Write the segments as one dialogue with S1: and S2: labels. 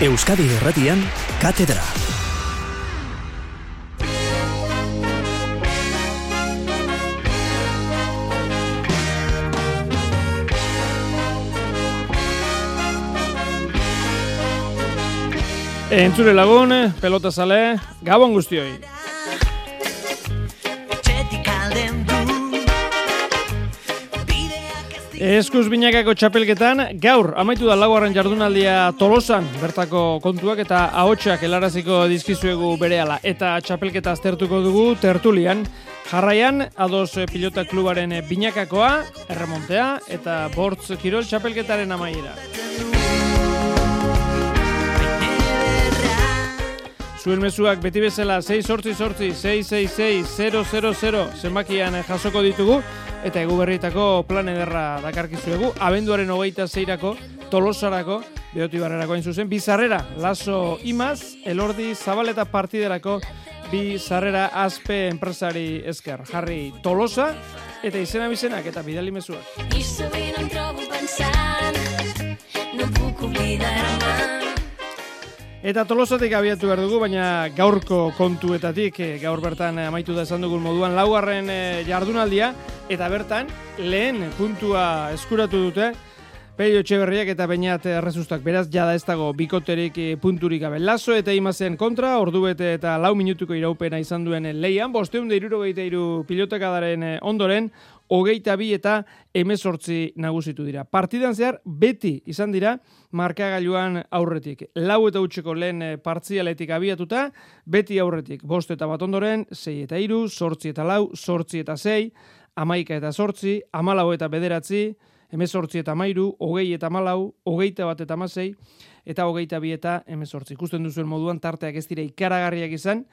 S1: Euskadi Erratian, Katedra.
S2: Entzure lagun, pelota sale, gabon guztioi. Eskuz binakako txapelketan, gaur, amaitu da laugarren jardunaldia tolosan, bertako kontuak eta ahotsak helaraziko dizkizuegu berehala. Eta txapelketa aztertuko dugu tertulian, jarraian, ados pilota klubaren binakakoa, erremontea, eta bortz kirol txapelketaren amaiera. Zuen mezuak beti bezala 6 sortzi sortzi 666 zenbakian jasoko ditugu eta egu berrietako plan ederra dakarkizuegu abenduaren hogeita zeirako tolosarako behoti barrerako hain zuzen. Bizarrera laso imaz elordi zabaleta partiderako bizarrera azpe enpresari esker. Jarri tolosa eta izena bizenak eta bidali mezuak.
S3: No
S2: Eta tolosatik abiatu behar dugu, baina gaurko kontuetatik, eh, gaur bertan amaitu da esan dugun moduan, laugarren eh, jardunaldia, eta bertan lehen puntua eskuratu dute, Peio Txeberriak eta Beñat Errezustak beraz jada ez dago bikoterik eh, punturik gabe. Lazo eta imazen kontra, ordubete eta lau minutuko iraupena izan duen leian, bosteun da iruro iru pilotakadaren ondoren, hogeita bi eta emezortzi nagusitu dira. Partidan zehar beti izan dira markagailuan aurretik. Lau eta utxeko lehen eh, partzialetik abiatuta, beti aurretik. Bost eta bat ondoren, zei eta iru, sortzi eta lau, sortzi eta zei, amaika eta sortzi, amalau eta bederatzi, emezortzi eta mairu, hogei eta malau, hogeita bat eta mazei, eta hogeita bi eta emezortzi. Ikusten duzuen moduan tarteak ez dira ikaragarriak izan,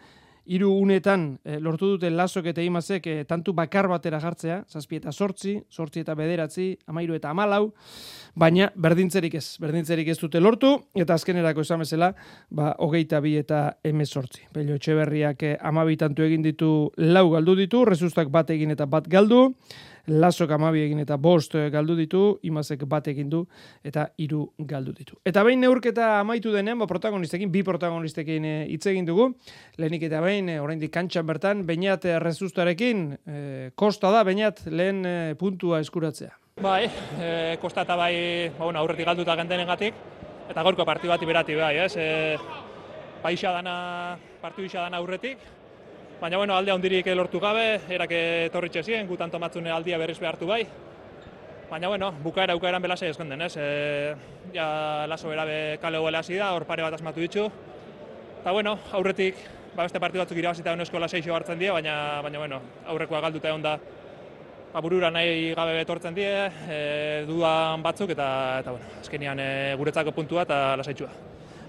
S2: hiru unetan e, lortu dute lasok eta imazek e, tantu bakar batera jartzea, zazpi eta sortzi, sortzi eta bederatzi, amairu eta amalau, baina berdintzerik ez, berdintzerik ez dute lortu, eta azkenerako esan bezala, ba, hogeita bi eta eme sortzi. Pelio etxeberriak e, amabitantu egin ditu lau galdu ditu, rezustak bat egin eta bat galdu, lasok amabi egin eta bost eh, galdu ditu, imazek bat egin du eta hiru galdu ditu. Eta behin neurketa amaitu denean, ba, protagonistekin, bi protagonistekin eh, hitz egin dugu, lehenik eta behin, e, oraindik kantxan bertan, bainat rezustarekin, e, kosta da, bainat lehen puntua eskuratzea.
S4: Bai, e, kosta eta bai, ba, bueno, aurretik galduta gentenen gatik, eta gorko parti bat iberati bai, ez? E, Baixa dana, partiu dana aurretik, Baina bueno, alde handirik lortu gabe, erak etorritxe ziren, gutan tomatzune aldia berriz behartu bai. Baina bueno, bukaera bukaeran belasei ezken den, ez? E, ja laso berabe kale huele hasi da, hor pare bat asmatu ditu. Eta bueno, aurretik, ba beste partidu batzuk irabazita unesko laseixo hartzen die, baina, baina bueno, aurrekoa galduta egon da ba, burura nahi gabe betortzen die, e, dudan batzuk, eta, eta bueno, azkenian e, guretzako puntua eta lasaitxua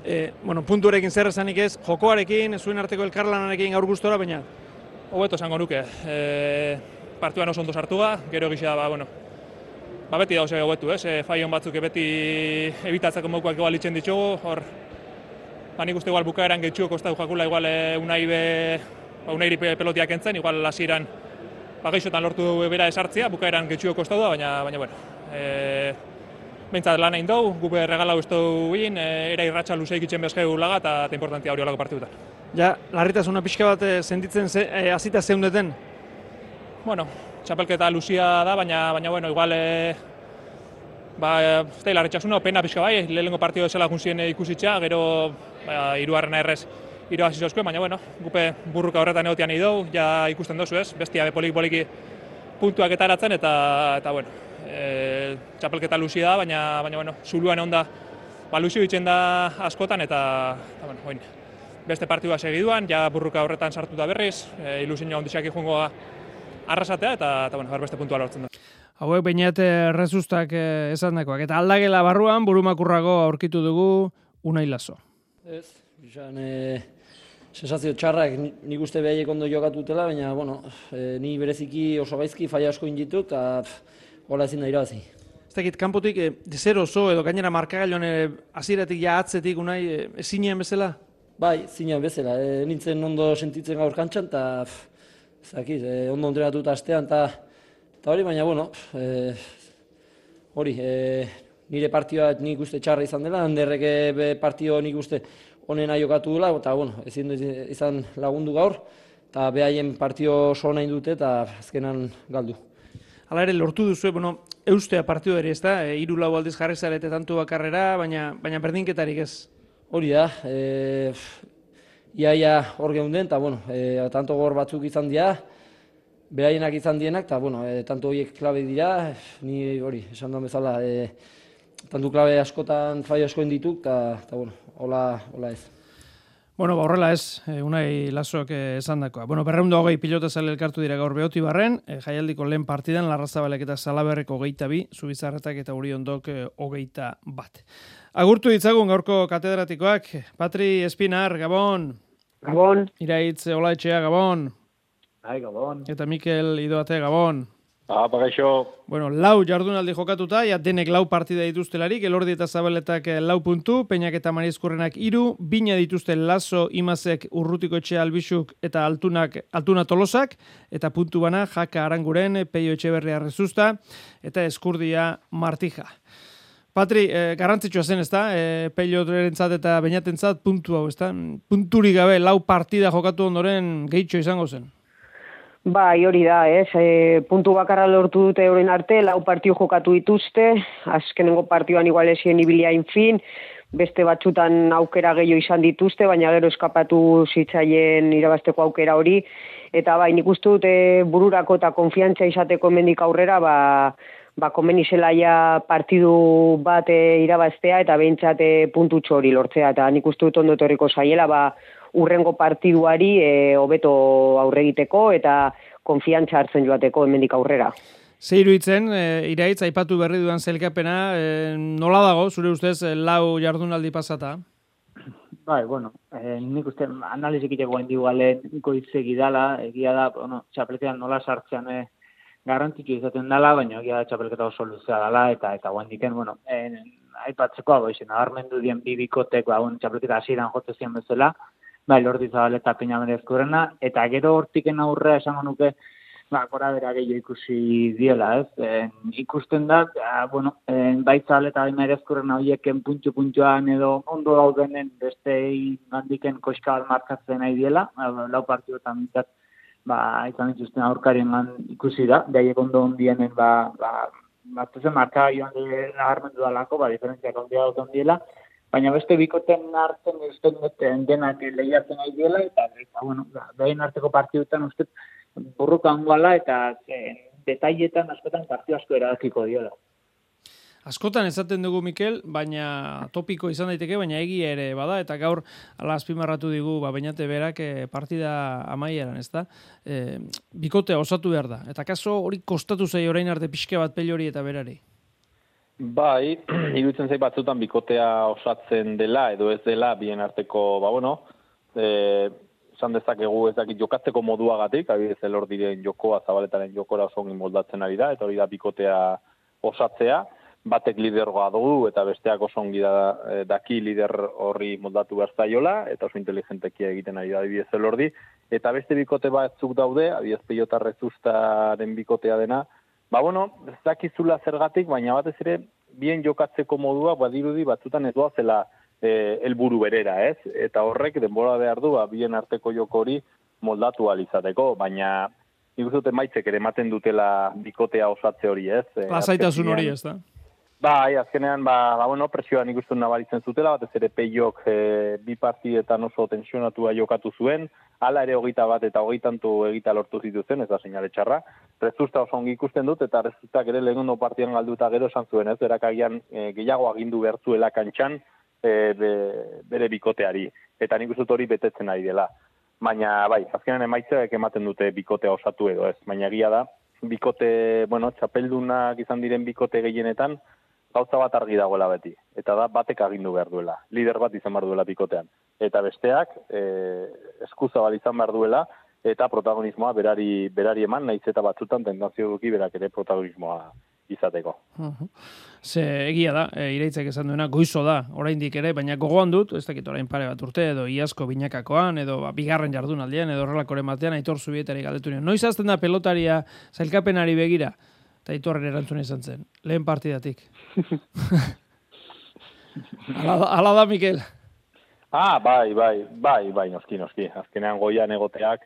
S2: e, bueno, puntuarekin zer esanik ez, jokoarekin, zuen arteko elkarlanarekin gaur gustora, baina?
S4: Hobeto esango nuke. E, partuan oso ondo sartua, gero gisa, ba, bueno, ba, beti dauz hobetu, ez? E, faion batzuk beti ebitatzeko mokuak igual itxen ditugu, hor, ba, nik uste igual bukaeran gehitxuko kostatu jakula, igual e, unai be, ba, unai pelotiak entzen, igual lasiran, ba, geixotan lortu bera esartzia, bukaeran gehitxuko kostatu da, baina, baina, bueno, e, Bentsat lan egin dugu, gupe regala uste egin, e, era irratxa luzeik itzen bezkeu laga eta, importantia hori olako partidutan.
S2: Ja, larritasuna pixka bat eh, sentitzen ze, e, azita zeundeten?
S4: Bueno, txapelketa luzia da, baina, baina bueno, igual, e, ba, ez da, larritxasuna, pena pixka bai, lehenko partidu esela guntzien ikusitza, gero, ba, iruarrena errez, irabazi zozkue, baina, bueno, gupe burruka horretan egotian idou, ja ikusten dozu ez, bestia be poliki-poliki puntuak eta eratzen, eta, eta bueno, e, txapelketa luzi da, baina, baina bueno, zuluan onda ba, luzi ditzen da askotan, eta, eta bueno, oin, beste partidua segiduan, ja burruka horretan sartu da berriz, e, ilusin joan dixak ikungo arrasatea, eta, eta bueno, beste puntua lortzen da.
S2: Hauek bainat rezustak eh, esan dakoak. Eta aldagela barruan, burumakurrago aurkitu dugu unai laso.
S5: Ez, izan, e, sensazio txarrak nik uste behaiek ondo jokatutela, baina, bueno, e, ni bereziki oso gaizki faia asko inditu, eta hola ezin da irabazi.
S2: Ez dakit, kanpotik, e, zer oso edo gainera markagailoan e, aziratik ja atzetik unai e, ezinean bezala?
S5: Bai, zinean bezala. E, nintzen ondo sentitzen gaur kantxan, eta ez e, ondo ondrenatu eta astean, eta hori, baina, bueno, e, hori, e, nire partioa nik uste txarra izan dela, handerrek eh, be partio nik uste onena jokatu dela, eta bueno, ezin izan lagundu gaur, eta behaien partio oso nahi dute eta azkenan galdu.
S2: Hala ere, lortu duzu, bueno, eustea partidu ere, ez da? E, iru lau aldiz jarri zarete tantu bakarrera, baina, baina berdinketarik ez.
S5: Hori da, e, iaia hor geunden, eta bueno, e, tanto gor batzuk izan dira, beraienak izan dienak, eta bueno, e, tanto horiek klabe dira, ni hori, esan duan bezala, e, tanto klabe askotan faio askoen dituk, eta bueno, hola, hola ez.
S2: Bueno, ba, horrela ez, e, unai lasok eh, esan dakoa. Bueno, berreunda hogei pilota zale elkartu dira gaur behoti barren, e, jaialdiko lehen partidan, larrazabalek eta salaberreko hogeita bi, zubizarretak eta uri ondok e, hogeita bat. Agurtu ditzagun gaurko katedratikoak, Patri Espinar, Gabon,
S6: Gabon.
S2: Iraitz Olaetxea, Gabon,
S6: Bai, Gabon.
S2: eta Mikel Idoate, Gabon.
S7: Gaixo,
S2: Bueno, lau jardunaldi jokatuta, ja denek lau partida dituztelarik, elordi eta zabaletak eh, lau puntu, peinak eta marizkurrenak iru, bina dituzte lazo, imazek, urrutiko etxe albixuk eta altunak, altuna tolosak, eta puntu bana, jaka aranguren, peio etxe berria rezusta, eta eskurdia martija. Patri, eh, garrantzitsua zen, ezta? Eh, peio eta bainatentzat puntu hau, ezta? Punturik gabe, lau partida jokatu ondoren gehitxo izango zen.
S6: Bai, hori da, ez, e, puntu bakarra lortu dute euren arte, lau partio jokatu dituzte, azkenengo partioan igual esien ibilia infin, beste batzutan aukera gehiago izan dituzte, baina gero eskapatu zitzaien irabasteko aukera hori, eta bai, nik uste dut e, bururako eta konfiantza izateko hemendik aurrera, ba, ba komeni zela ja partidu bat e, irabaztea eta behintzat e, puntutxo hori lortzea, eta nik uste dut ondo etorriko zaiela, ba, urrengo partiduari e, hobeto aurre egiteko eta konfiantza hartzen joateko hemendik aurrera.
S2: Ze iruditzen, e, iraitz, aipatu berri dudan zelkapena, e, nola dago, zure ustez, e, lau jardunaldi pasata?
S8: Bai, bueno, eh, nik uste analizik iteko hendigu gale goizegi dala, egia da, bueno, txapelketan nola sartzean eh, garrantzitsu izaten dala, baina egia da txapelketa oso luzea dala, eta eta guandiken, bueno, eh, aipatzeko hau izen, nabarmendu dien bibikotek, ba, bueno, txapelketa hasieran jote zian bezala, bai, lordi zabal eta peina merezkurrena, eta gero hortiken aurrea esango nuke, ba, gora bera gehiago ikusi diela, ez? En, ikusten da, ja, bueno, en, bai zabal eta merezkurrena horieken puntxu-puntxuan edo ondo daudenen beste handiken koska bat markatzen nahi diela, ba, lau partioetan mitzat, ba, izan dituzten aurkarien ikusi da, daiek ondo ondienen, ba, ba, bat ezen marka joan de nagarmendu dalako, ba, diferentziak ondia dut ondiela, baina beste bikoten hartzen usten duten denak lehiatzen nahi diela, eta, eta bueno, da, behin arteko partidutan uste burruka hangoala, eta e, detailetan askotan partio asko erabakiko diola.
S2: Askotan esaten dugu Mikel, baina topiko izan daiteke, baina egia ere bada, eta gaur ala azpimarratu digu, ba, bainate berak eh, partida amaieran, ezta? E, bikotea osatu behar da. Eta kaso hori kostatu zei orain arte pixke bat pelori eta berari.
S7: Bai, iruditzen zait batzutan bikotea osatzen dela, edo ez dela, bien arteko, ba, bueno, e, esan dezakegu ez dakit jokatzeko moduagatik, abidez elor diren jokoa, zabaletaren jokora oso ongi moldatzen ari da, eta hori da bikotea osatzea, batek lidergoa dugu eta besteak oso ongi da, eh, daki lider horri moldatu behar zaiola, eta oso inteligentekia egiten ari da adibidez elordi, eta beste bikote batzuk daude, adibidez peiotarrezustaren bikotea dena, ba bueno, ez dakizula zergatik, baina batez ere, bien jokatzeko modua, badirudi batzutan ez zela eh, helburu berera, ez? Eta horrek denbora behar du, ba, bien arteko joko hori moldatu alizateko, baina nik uste dut emaitzek ere ematen dutela bikotea osatze hori, ez? Eh,
S2: Lasaitasun hori, ez da?
S7: Bai, azkenean, ba, ba bueno, presioan ikusten nabaritzen zutela, batez ere peiok e, bi partidetan oso tensionatua jokatu zuen, hala ere hogeita bat eta hogeitantu egita lortu zituzen, ez da seinale txarra. Rezusta oso ongi ikusten dut, eta rezustak ere lehenengo partian galduta gero esan zuen, ez, berak agian e, gehiago agindu behartzuela kantxan e, be, bere bikoteari. Eta nik uste hori betetzen ari dela. Baina, bai, azkenean emaitzeak ematen dute bikotea osatu edo ez. Baina egia da, bikote, bueno, txapeldunak izan diren bikote gehienetan, gauza bat argi dagoela beti. Eta da, batek agindu behar duela. Lider bat izan behar duela bikotean. Eta besteak, e, eskuzabal izan behar duela, eta protagonismoa berari, berari eman, naiz eta batzutan tendazio duki berak ere protagonismoa izateko.
S2: Mhm. Ze egia da, e, iraitzak esan duena, goizo da, oraindik ere, baina gogoan dut, ez dakit orain pare bat urte, edo iazko binakakoan, edo ba, bigarren jardunaldian, edo horrelakoren batean, aitor zubietari galdetu nion. Noiz azten da pelotaria zailkapenari begira? Eta itorren erantzuna izan zen. Lehen partidatik. Ala, da, ala da, Mikel.
S7: Ah, bai, bai, bai, bai, noski, noski. Azkenean goian egoteak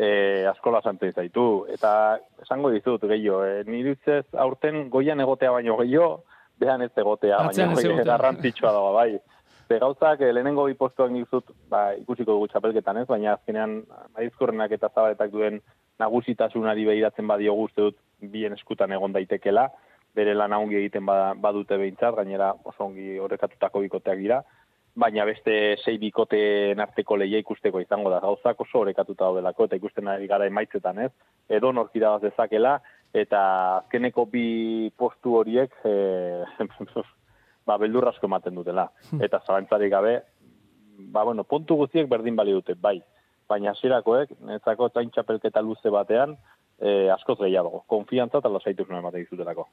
S7: e, askola zantzen zaitu. Eta esango dizut, gehiago, e, nire utzez aurten goian egotea baino gehiago, behan ez egotea,
S2: Atzean
S7: baina
S2: ez
S7: garrantzitsua dago, bai. Ze gauzak, eh, lehenengo bi postuak dizut, ba, ikusiko dugu txapelketan ez, baina azkenean maizkorrenak eta zabaletak duen nagusitasunari behiratzen badiogu uste dut bien eskutan egon daitekela, bere lan ongi egiten ba- badute behintzat, gainera oso ongi horrekatutako bikoteak dira, baina beste sei bikoteen arteko leia ikusteko izango da gauzak oso orekatuta daudelako eta ikusten ari gara emaitzetan, ez? Edo nork irabaz dezakela eta azkeneko bi postu horiek eh, ba, beldur asko ematen dutela. Eta zabantzarik gabe, ba, bueno, puntu guztiek berdin bali dute, bai. Baina hasirakoek netzako zain txapelketa luze batean, eh, askoz gehiago. Konfiantza eta lasaitasuna ematen dizutelako.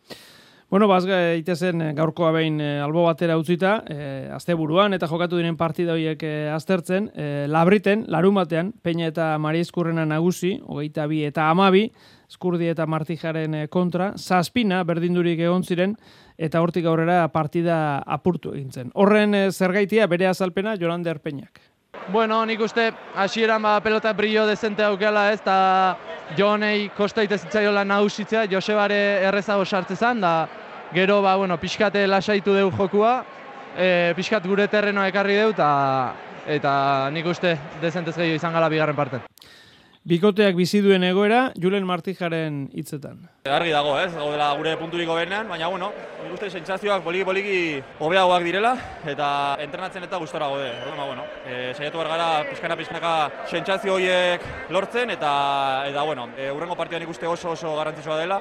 S2: Bueno, baz itezen eh, gaurkoa behin eh, albo batera utzita, eh, asteburuan eta jokatu diren partida horiek eh, aztertzen, eh, labriten, larun batean, Peña eta Maria Eskurrena nagusi, hogeita bi eta amabi, Eskurdi eta Martijaren eh, kontra, zazpina berdindurik egon ziren, eta hortik aurrera partida apurtu egin zen. Horren eh, zergaitia bere azalpena Jolander Peñak.
S9: Bueno, nik uste hasieran ba, pelota brillo dezente aukela ez, eta Jonei kosta itezitzaiola nagusitzea, Josebare errezago sartzezan, da gero, ba, bueno, pixkate lasaitu deu jokua, e, pixkat gure terrenoa ekarri deu, eta, eta nik uste dezentez gehiago izan gala bigarren parten.
S2: Bikoteak bizi duen egoera, Julen Martijaren hitzetan.
S10: Argi dago, ez, gaudela gure punturik hobenean, baina bueno, nik uste sentsazioak poliki-poliki hobeagoak direla, eta entrenatzen eta gustora gaude. Orduan, ba, bueno, e, saiatu behar gara pizkana-pizkanaka sentsazio horiek lortzen, eta, eta bueno, e, urrengo partidan ikuste oso oso garrantzitsua dela,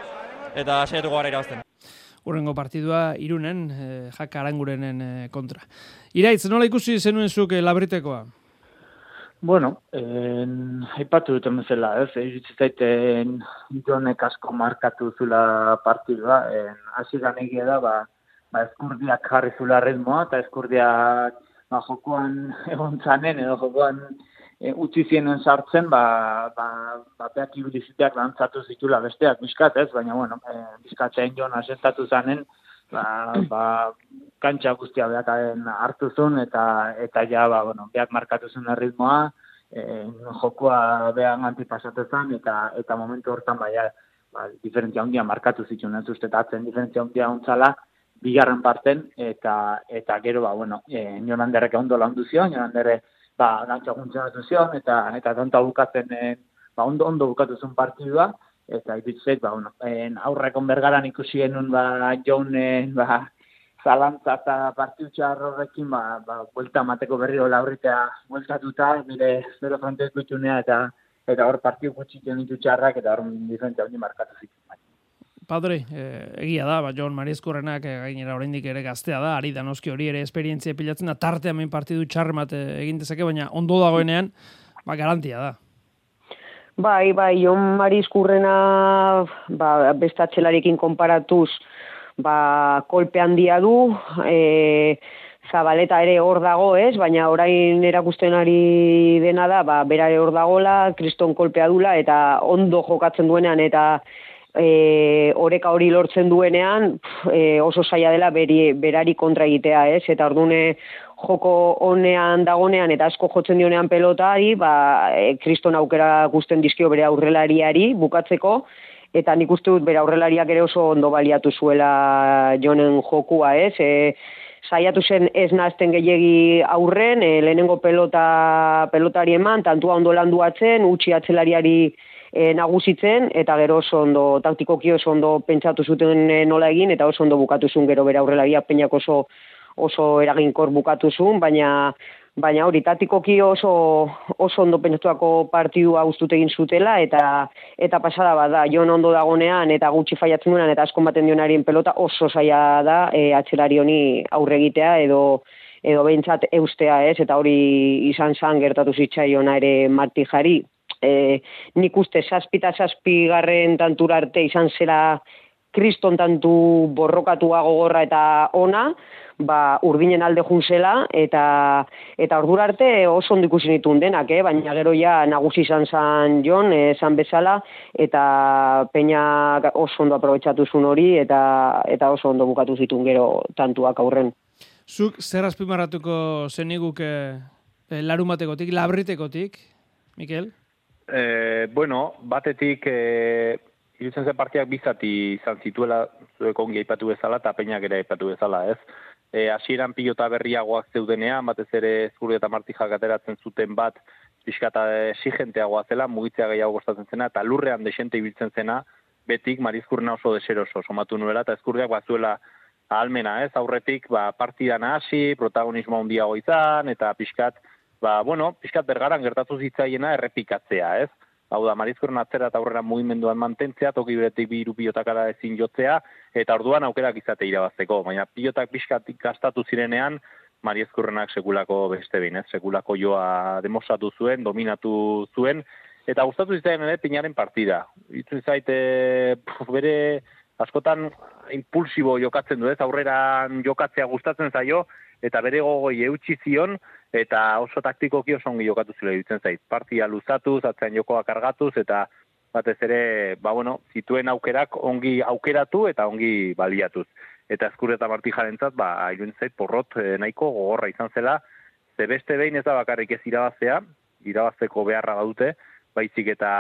S10: eta saiatuko gara irabazten.
S2: Urrengo partidua irunen, eh, jaka arangurenen eh, kontra. Iraitz, nola ikusi zenuen zuk eh, labritekoa?
S8: Bueno, en, aipatu duten bezala, ez, iritsi zaiten jonek asko markatu zula partidua, en, hasi egia da, ba, ba eskurdiak jarri zula ritmoa, eta eskurdiak ba, jokoan egon zanen, edo jokoan e, utzi zienen sartzen, ba, ba, ba beak ibiliziteak lantzatu zitula besteak bizkat, ez, baina, bueno, e, bizkatzen joan asentatu zanen, ba, ba, kantxa guztia beakaren hartu zuen, eta, eta ja, ba, bueno, beak markatu zuen ritmoa, e, jokoa behan antipasatezan, eta, eta momentu hortan, baina, ba, diferentzia handia markatu zituen, ez uste, atzen diferentzia handia ontzala, bigarren parten, eta, eta gero, ba, bueno, e, Jolanderrek ondo landu zion, Jolanderre, ba, gantxa zion, eta, eta tonta bukatzen, e, ba, ondo, ondo bukatu zuen partidua, eta ipitzek, ba, bueno, en, aurrekon bergaran ikusi genuen, ba, jaunen, ba, zalantza eta partiutxar horrekin, ba, ba, buelta mateko berriro laurritea bueltatuta, bere, bere frontezko itxunea, eta eta hor partiu gutxitzen ditu txarrak, eta hor diferentzia hori markatu zitzen.
S2: Padre, eh, egia da, ba, Jon Mariezkorrenak eh, gainera oraindik ere gaztea da, ari da noski hori ere esperientzia pilatzen da, tarte hemen partidu txarremat eh, egin dezake, baina ondo dagoenean, ba, garantia da.
S6: Bai, bai, Jon Marizkurrena ba, beste atxelarekin konparatuz ba, kolpe handia du, e, zabaleta ere hor dago, ez? Baina orain erakusten ari dena da, ba, berare hor dagola, kriston kolpea dula, eta ondo jokatzen duenean, eta e, oreka hori lortzen duenean, pf, e, oso saia dela beri, berari kontra egitea, ez? Eta ordune joko honean dagonean eta asko jotzen dionean pelotari, ba, e, kriston aukera guzten dizkio bere aurrelariari bukatzeko, eta nik uste dut bere aurrelariak ere oso ondo baliatu zuela jonen jokua, ez? E, saiatu zen ez nazten gehiegi aurren, e, lehenengo pelota, pelotari eman, tantua ondo landuatzen, utxi atzelariari e, nagusitzen, eta gero oso ondo, taktikoki oso ondo pentsatu zuten e, nola egin, eta oso ondo bukatu zuen gero bere aurrelariak peinak oso oso eraginkor bukatu zuen, baina baina hori tatikoki oso oso ondo pentsatuako partidua gustut egin zutela eta eta pasada bada Jon ondo dagonean eta gutxi faiatzen duenan eta asko baten dionarien pelota oso saia da e, atzelari honi aurre egitea edo edo behintzat eustea ez? Eta hori izan zan gertatu zitzaiona ere martijari e, nik uste zazpita zazpigarren tantura arte izan zela kriston tantu borrokatua gogorra eta ona, ba, urdinen alde junsela, eta eta ordura arte oso ondo ikusi nituen denak, eh? baina gero ja nagusi izan zan Jon, eh, esan bezala, eta peina oso ondo aprobetsatu zuen hori, eta eta oso ondo bukatu zituen gero tantuak aurren.
S2: Zuk zer azpimarratuko zeniguk eh, eh, larumatekotik, labritekotik, Mikel?
S7: E, bueno, batetik, e, irutzen zen partiak bizati izan zituela, zuek ongi aipatu bezala, eta peinak ere aipatu bezala, ez? E, asieran pilota berriagoak zeudenean, batez ere zurri eta martijak ateratzen zuten bat, pixkata exigenteagoa zela, mugitzea gehiago gostatzen zena, eta lurrean desente ibiltzen zena, betik marizkurna oso deseroso, somatu nuela, eta eskurdiak bazuela ahalmena, ez? Aurretik, ba, partidan hasi, protagonismo handiago izan, eta pixkat, ba, bueno, pixkat bergaran gertatu zitzaiena errepikatzea, ez? Hau da, marizkoren atzera eta aurrera mugimenduan mantentzea, toki beretik bi pilotakara ezin jotzea, eta orduan aukerak izate irabazteko. Baina pilotak pixkat gastatu zirenean, Mariezkurrenak sekulako beste behin, ez? Sekulako joa demostratu zuen, dominatu zuen, eta gustatu zitzaien ere pinaren partida. Itzu zaite, bere askotan impulsibo jokatzen du, ez? Aurrera jokatzea gustatzen zaio, eta bere gogoi eutxi zion, eta oso taktikoki oso ongi jokatu zile ditzen zait. Partia luzatuz, atzean jokoa kargatuz, eta batez ere, ba bueno, zituen aukerak ongi aukeratu eta ongi baliatuz. Eta eskur eta martijarentzat, ba, iruen zait porrot eh, nahiko gogorra izan zela, ze beste behin ez da bakarrik ez irabaztea, irabazteko beharra badute, baizik eta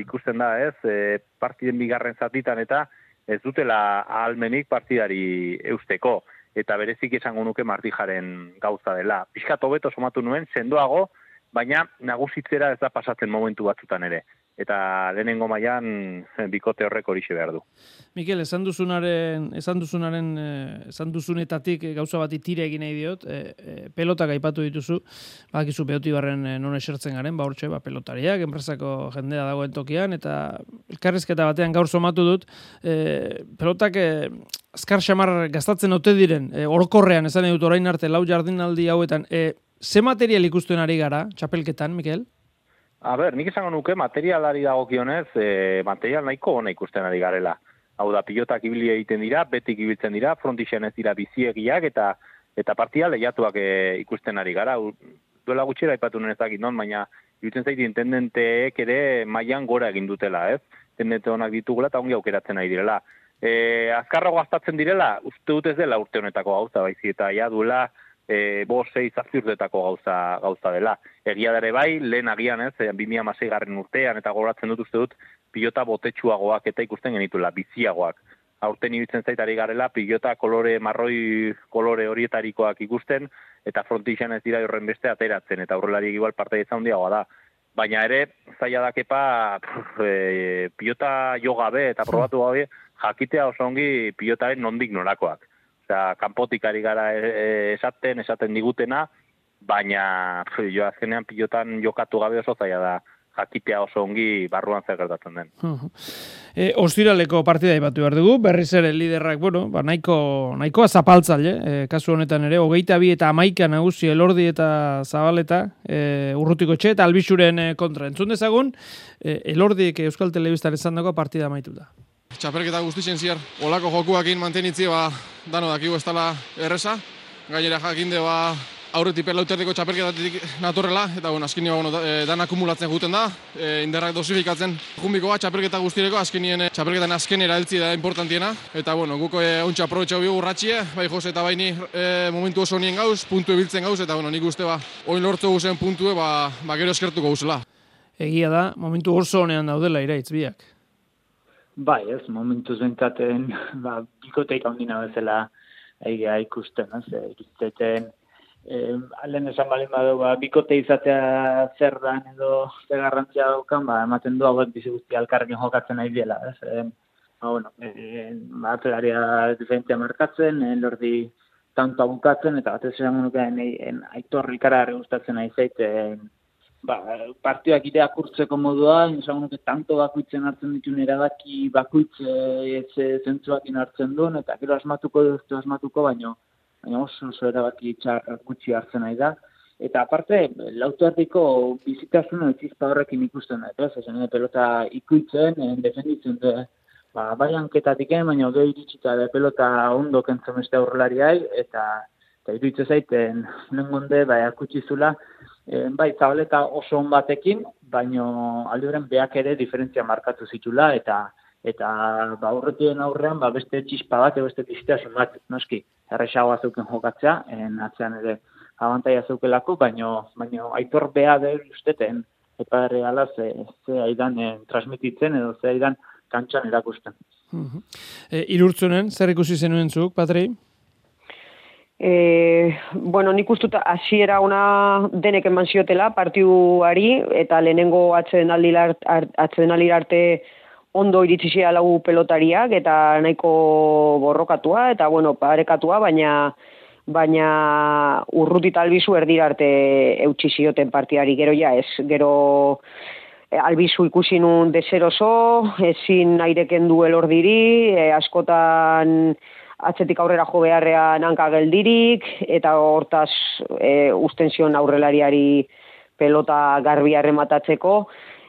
S7: ikusten da ez, e, partiden bigarren zatitan eta ez dutela ahalmenik partidari eusteko eta berezik esango nuke martijaren gauza dela. Piskat hobeto somatu nuen, sendoago, baina nagusitzera ez da pasatzen momentu batzutan ere. Eta lehenengo mailan eh, bikote horrek horixe behar du.
S2: Mikel, esan duzunaren, esan duzunaren, eh, esan duzunetatik eh, gauza bati tire egin nahi diot, e, e, pelotak aipatu dituzu, bakizu behoti barren non esertzen garen, ba hortxe, ba, pelotariak, enpresako jendea dagoen tokian, eta elkarrizketa batean gaur somatu dut, e, pelotak e, azkar xamar gastatzen ote diren, e, orokorrean, esan dut orain arte, lau jardinaldi hauetan, e, ze material ikusten ari gara, txapelketan, Mikel?
S7: A ber, nik esango nuke materialari dagokionez, e, material nahiko ona ikusten ari garela. Hau da, pilotak ibili egiten dira, betik ibiltzen dira, frontixen ez dira biziegiak eta eta partia lehiatuak e, ikusten ari gara. Duela gutxera ipatu nuen ezakit non, baina irutzen zaiti intendenteek ere mailan gora egin dutela, ez? Intendente honak ditugula eta ongi aukeratzen ari direla. E, azkarra gaztatzen direla, uste dut ez dela urte honetako gauza, baizi, eta ja duela, e, bo sei zazpiurtetako gauza, gauza dela. Egia dare bai, lehen agian ez, e, 2006 garren urtean, eta goratzen dut uste dut, pilota botetsuagoak eta ikusten genituela, biziagoak. Aurten ibiltzen zaitari garela, pilota kolore marroi kolore horietarikoak ikusten, eta frontixan ez dira horren beste ateratzen, eta aurrelari igual parte izan handiagoa da. Baina ere, zaila dakepa, pff, e, pilota jo gabe eta probatu gabe, jakitea oso ongi pilotaren nondik norakoak. Osea, kanpotik ari gara e, e, esaten, esaten digutena, baina pf, jo azkenean pilotan jokatu gabe oso zaila da jakitea oso ongi barruan zer gertatzen den.
S2: E, ostiraleko partida ibatu behar dugu, berriz ere liderrak, bueno, ba, nahiko, nahikoa zapaltzale, e, kasu honetan ere, hogeita bi eta amaika nagusi elordi eta zabaleta, e, urrutiko txe eta albixuren e, kontra. Entzun dezagun, e, elordiek Euskal Telebistan esan dago partida amaitu da.
S11: Txapelketa guztien ziar, olako jokuakin mantenitzi ba, dano dakigu ez dela erresa. Gainera jakinde ba, aurretik perlauterdiko txapelketatik natorrela, eta bueno, azkenio ba, bueno, e, dan akumulatzen juten da, e, inderrak dosifikatzen jumbiko bat txapelketa guztireko, azkenien e, txapelketan azkenera heltzi da importantiena, eta bueno, guko e, ontsa aprobetxau bigu urratxie, bai Jose eta baini e, momentu oso nien gauz, puntu ebiltzen gauz, eta bueno, nik uste ba, oin lortu guzen puntue, ba, ba gero eskertuko guzela.
S2: Egia da, momentu oso honean daudela iraitz biak.
S8: Bai, ez, momentuz bentsaten, ba, bikoteik handina bezala egia ikusten, ez, e, ikusten, eh, alen esan balin badu, ba, bikote izatea zer dan edo zer garrantzia daukan, ba, ematen du hauek bizi guzti alkarrekin jokatzen nahi dela, ez, e, ba, bueno, e, ba, atzelaria diferentzia markatzen, e, lordi tanto bukatzen, eta batez esan nuke, aitorri kara gustatzen nahi zait, e, ba, partioak irakurtzeko modua, esan nuke tanto bakuitzen hartzen dituen erabaki bakuitze ez zentzuak hartzen duen, eta gero asmatuko dut asmatuko, baino, baina oso oso erabaki txar gutxi hartzen nahi da. Eta aparte, lautuartiko bizitasuna etzizpa horrekin ikusten da, ez? Ezen, pelota ikuitzen, en, defenditzen du, ba, bai hanketatik baina gehi iritsita da pelota ondo kentzen beste aurrelariai, eta Eta iruditzen zaiten, nengonde, bai, akutsi zula, e, bai, zabaleta oso on batekin, baino alde horren beak ere diferentzia markatu zitula, eta eta ba, horretien aurrean ba, beste txispa bat, beste piztasun bat, noski, erresagoa zeuken jokatzea, en atzean ere abantaia zeukelako, baino, baino aitor beha dut usteten, eta reala ze, ze aidan eh, transmititzen edo ze aidan kantxan erakusten.
S2: E, irurtzunen, zer ikusi zenuen zuk, Patri?
S6: E, bueno, nik ustuta hasiera ona denek eman ziotela partiuari eta lehenengo atsedenaldi atsedenaldi arte ondo iritsi zia lau pelotariak eta nahiko borrokatua eta bueno, parekatua, baina baina urruti talbizu erdira arte eutxi zioten partiari gero ja ez, gero e, albizu ikusi nun deseroso, ezin aireken duel ordiri, e, askotan atzetik aurrera jo beharrean hanka geldirik, eta hortaz e, usten zion aurrelariari pelota garbi arrematatzeko,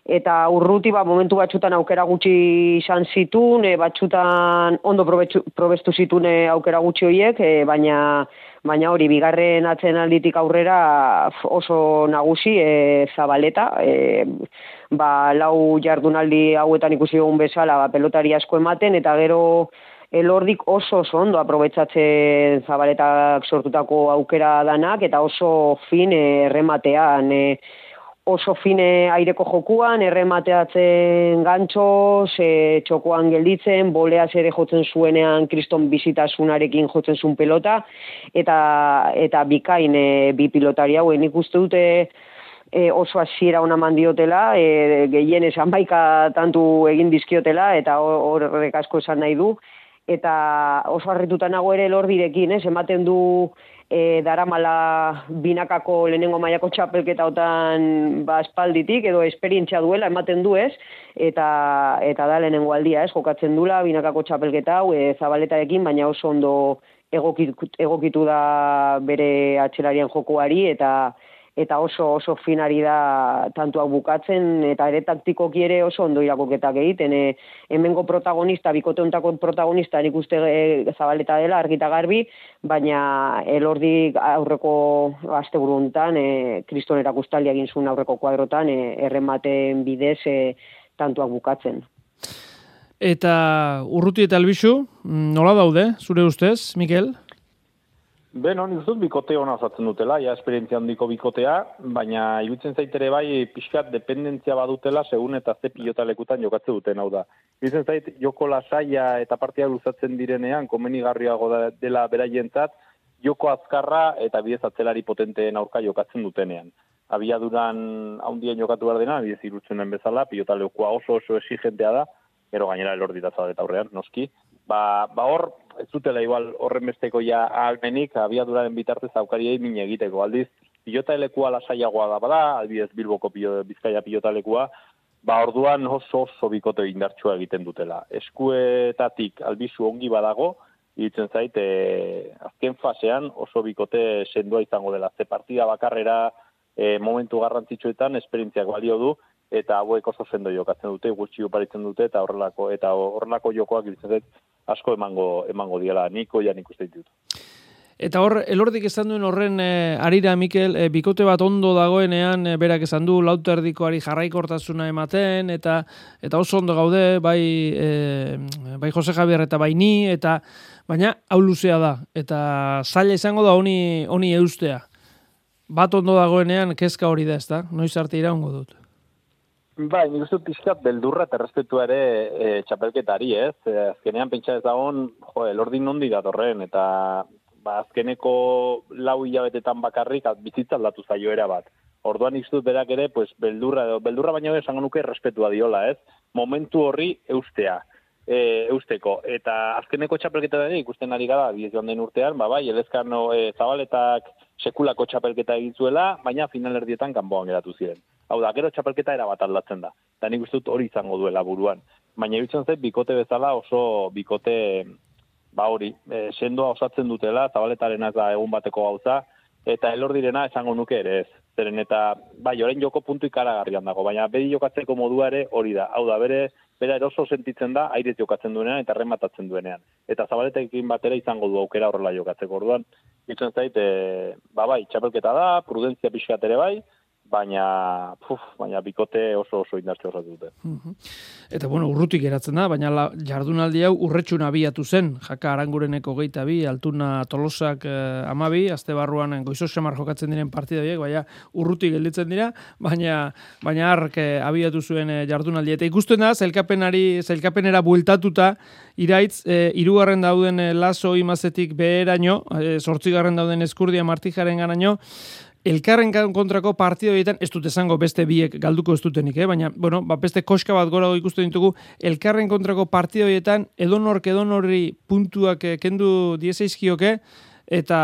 S6: eta urruti ba, momentu batxutan aukera gutxi izan zitun, e, batxutan ondo probetxu, probestu zitun e, aukera gutxi horiek, e, baina baina hori bigarren atzen alditik aurrera oso nagusi e, zabaleta, e, ba, lau jardunaldi hauetan ikusi dugun bezala ba, pelotari asko ematen, eta gero elordik oso oso ondo aprobetsatzen zabaletak sortutako aukera danak eta oso fin eh, errematean e, oso fine aireko jokuan, erremateatzen gantxo, ze txokoan gelditzen, boleaz ere jotzen zuenean kriston bizitasunarekin jotzen zuen pelota, eta, eta bikain e, bi pilotari hauen. Ikuste dute e, oso hasiera ona mandiotela, e, gehien esan baika tantu egin dizkiotela, eta horrek asko esan nahi du, eta oso harrituta nago ere lordirekin, ez, ematen du e, daramala binakako lehenengo mailako txapelketa otan ba, espalditik, edo esperientzia duela ematen du ez, eta, eta da lehenengo aldia ez, jokatzen dula binakako txapelketa hau e, zabaletarekin, baina oso ondo egokitu, egokitu da bere atxelarien jokoari, eta eta oso oso finari da tantuak bukatzen eta ere taktikoki ere oso ondo irakoketak egiten e, hemengo protagonista bikote hontako protagonista nik uste e, zabaleta dela argita garbi baina elordi aurreko asteburu hontan e, kriston erakustaldi egin zuen aurreko kuadrotan e, errematen bidez e, tantuak bukatzen
S2: Eta urruti eta albizu, nola daude, zure ustez, Mikel?
S7: Beno, nik dut bikote hona osatzen dutela, ja esperientzia handiko bikotea, baina irutzen zaitere bai pixkat dependentzia badutela segun eta ze pilota lekutan jokatze duten hau da. Irutzen zait joko lasaia eta partia luzatzen direnean, komenigarriago da, dela beraientzat, joko azkarra eta bidez atzelari potenteen aurka jokatzen dutenean. Abiaduran haundien jokatu behar dena, bidez irutzenen bezala, pilota lekua oso oso exigentea da, gero gainera elorditazua eta aurrean, noski. Ba, ba hor, ez zutela igual horren besteko ja almenik abiaduraren bitartez aukariei min egiteko. Aldiz, pilota elekua lasaiagoa da bada, aldiz Bilboko pilo, bizkaia pilota elekua, ba orduan oso oso bikote indartsua egiten dutela. Eskuetatik albizu ongi badago, iritzen zait, e, azken fasean oso bikote sendua izango dela. Ze partida bakarrera e, momentu garrantzitsuetan esperientziak balio du, eta hauek oso sendo jokatzen dute, gutxi oparitzen dute, eta horrelako, eta horrelako jokoak iritzen zait, asko emango emango diela niko ja nik uste ditut.
S2: Eta hor, elordik esan duen horren e, arira, Mikel, e, bikote bat ondo dagoenean, e, berak esan du, lauterdikoari jarraikortasuna ematen, eta eta oso ondo gaude, bai, e, bai Jose Javier eta bai ni, eta baina hau luzea da, eta zaila izango da honi, honi eustea. Bat ondo dagoenean, kezka hori da ez da, noiz arte iraungo dut.
S7: Bai, nik uste pixkat beldurra eta respetua ere e, txapelketari, ez? E, azkenean pentsa ez dagoen, jo, elordin nondi datorren, eta ba, azkeneko lau hilabetetan bakarrik bizitza aldatu zaio era bat. Orduan nik berak ere, pues, beldurra, beldurra baina esango nuke respetua diola, ez? Momentu horri eustea, e, eusteko. Eta azkeneko txapelketa ere ikusten ari gara, biez joan den urtean, ba, bai, elezkarno e, zabaletak sekulako txapelketa egin zuela, baina finalerdietan kanboan geratu ziren. Hau da, gero txapelketa era bat aldatzen da. Eta nik dut hori izango duela buruan. Baina irutzen zait, bikote bezala oso bikote, ba hori, e, sendoa osatzen dutela, zabaletaren da egun bateko gauza, eta elor direna esango nuke ere ez. Zeren eta, bai, orain joko puntu ikaragarrian dago, baina bedi jokatzeko modua ere hori da. Hau da, bere, bera eroso sentitzen da, airez jokatzen duenean eta rematatzen duenean. Eta zabaletekin batera izango du aukera horrela jokatzeko orduan. Itzen zait, e, ba bai, txapelketa da, prudentzia pixkat ere bai, baina, puf, baina bikote oso oso indartze horretu dute.
S2: Mhm. Eta bueno, urrutik geratzen da, baina la, jardunaldi hau urretxun abiatu zen, jaka arangureneko geita bi, altuna tolosak eh, amabi, azte barruan goizo semar jokatzen diren partida biek, baina urrutik gelditzen dira, baina baina ark eh, abiatu zuen eh, jardunaldi. Eta ikusten da, zelkapenari, zelkapenera bueltatuta, iraitz, eh, irugarren dauden eh, laso imazetik beheraino, eh, sortzigarren dauden eskurdia martijaren ganaino, elkarren kontrako partido horietan, ez dut esango beste biek galduko ez dutenik, eh? baina, bueno, ba, beste koska bat gora ikusten ditugu, elkarren kontrako partido horietan, edonork edonorri puntuak eh, kendu dieseizkioke, eta,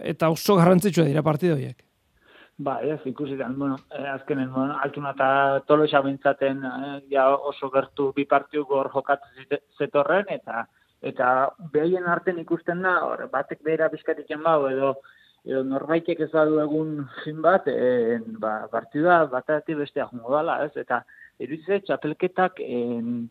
S2: eta oso garrantzitsua dira partido horiek.
S8: Ba, ez, ikusi da, bueno, eh, azkenen, bueno, altuna eta tolo xabintzaten eh, ja oso gertu bi partiu gor jokatu zetorren, eta eta behaien arten ikusten da, hor, batek behera bizkatik bau, edo, edo norbaitek ez badu egun fin bat, e, ba, partida batatik bestea jongo dala, ez? Eta iruditze txapelketak en,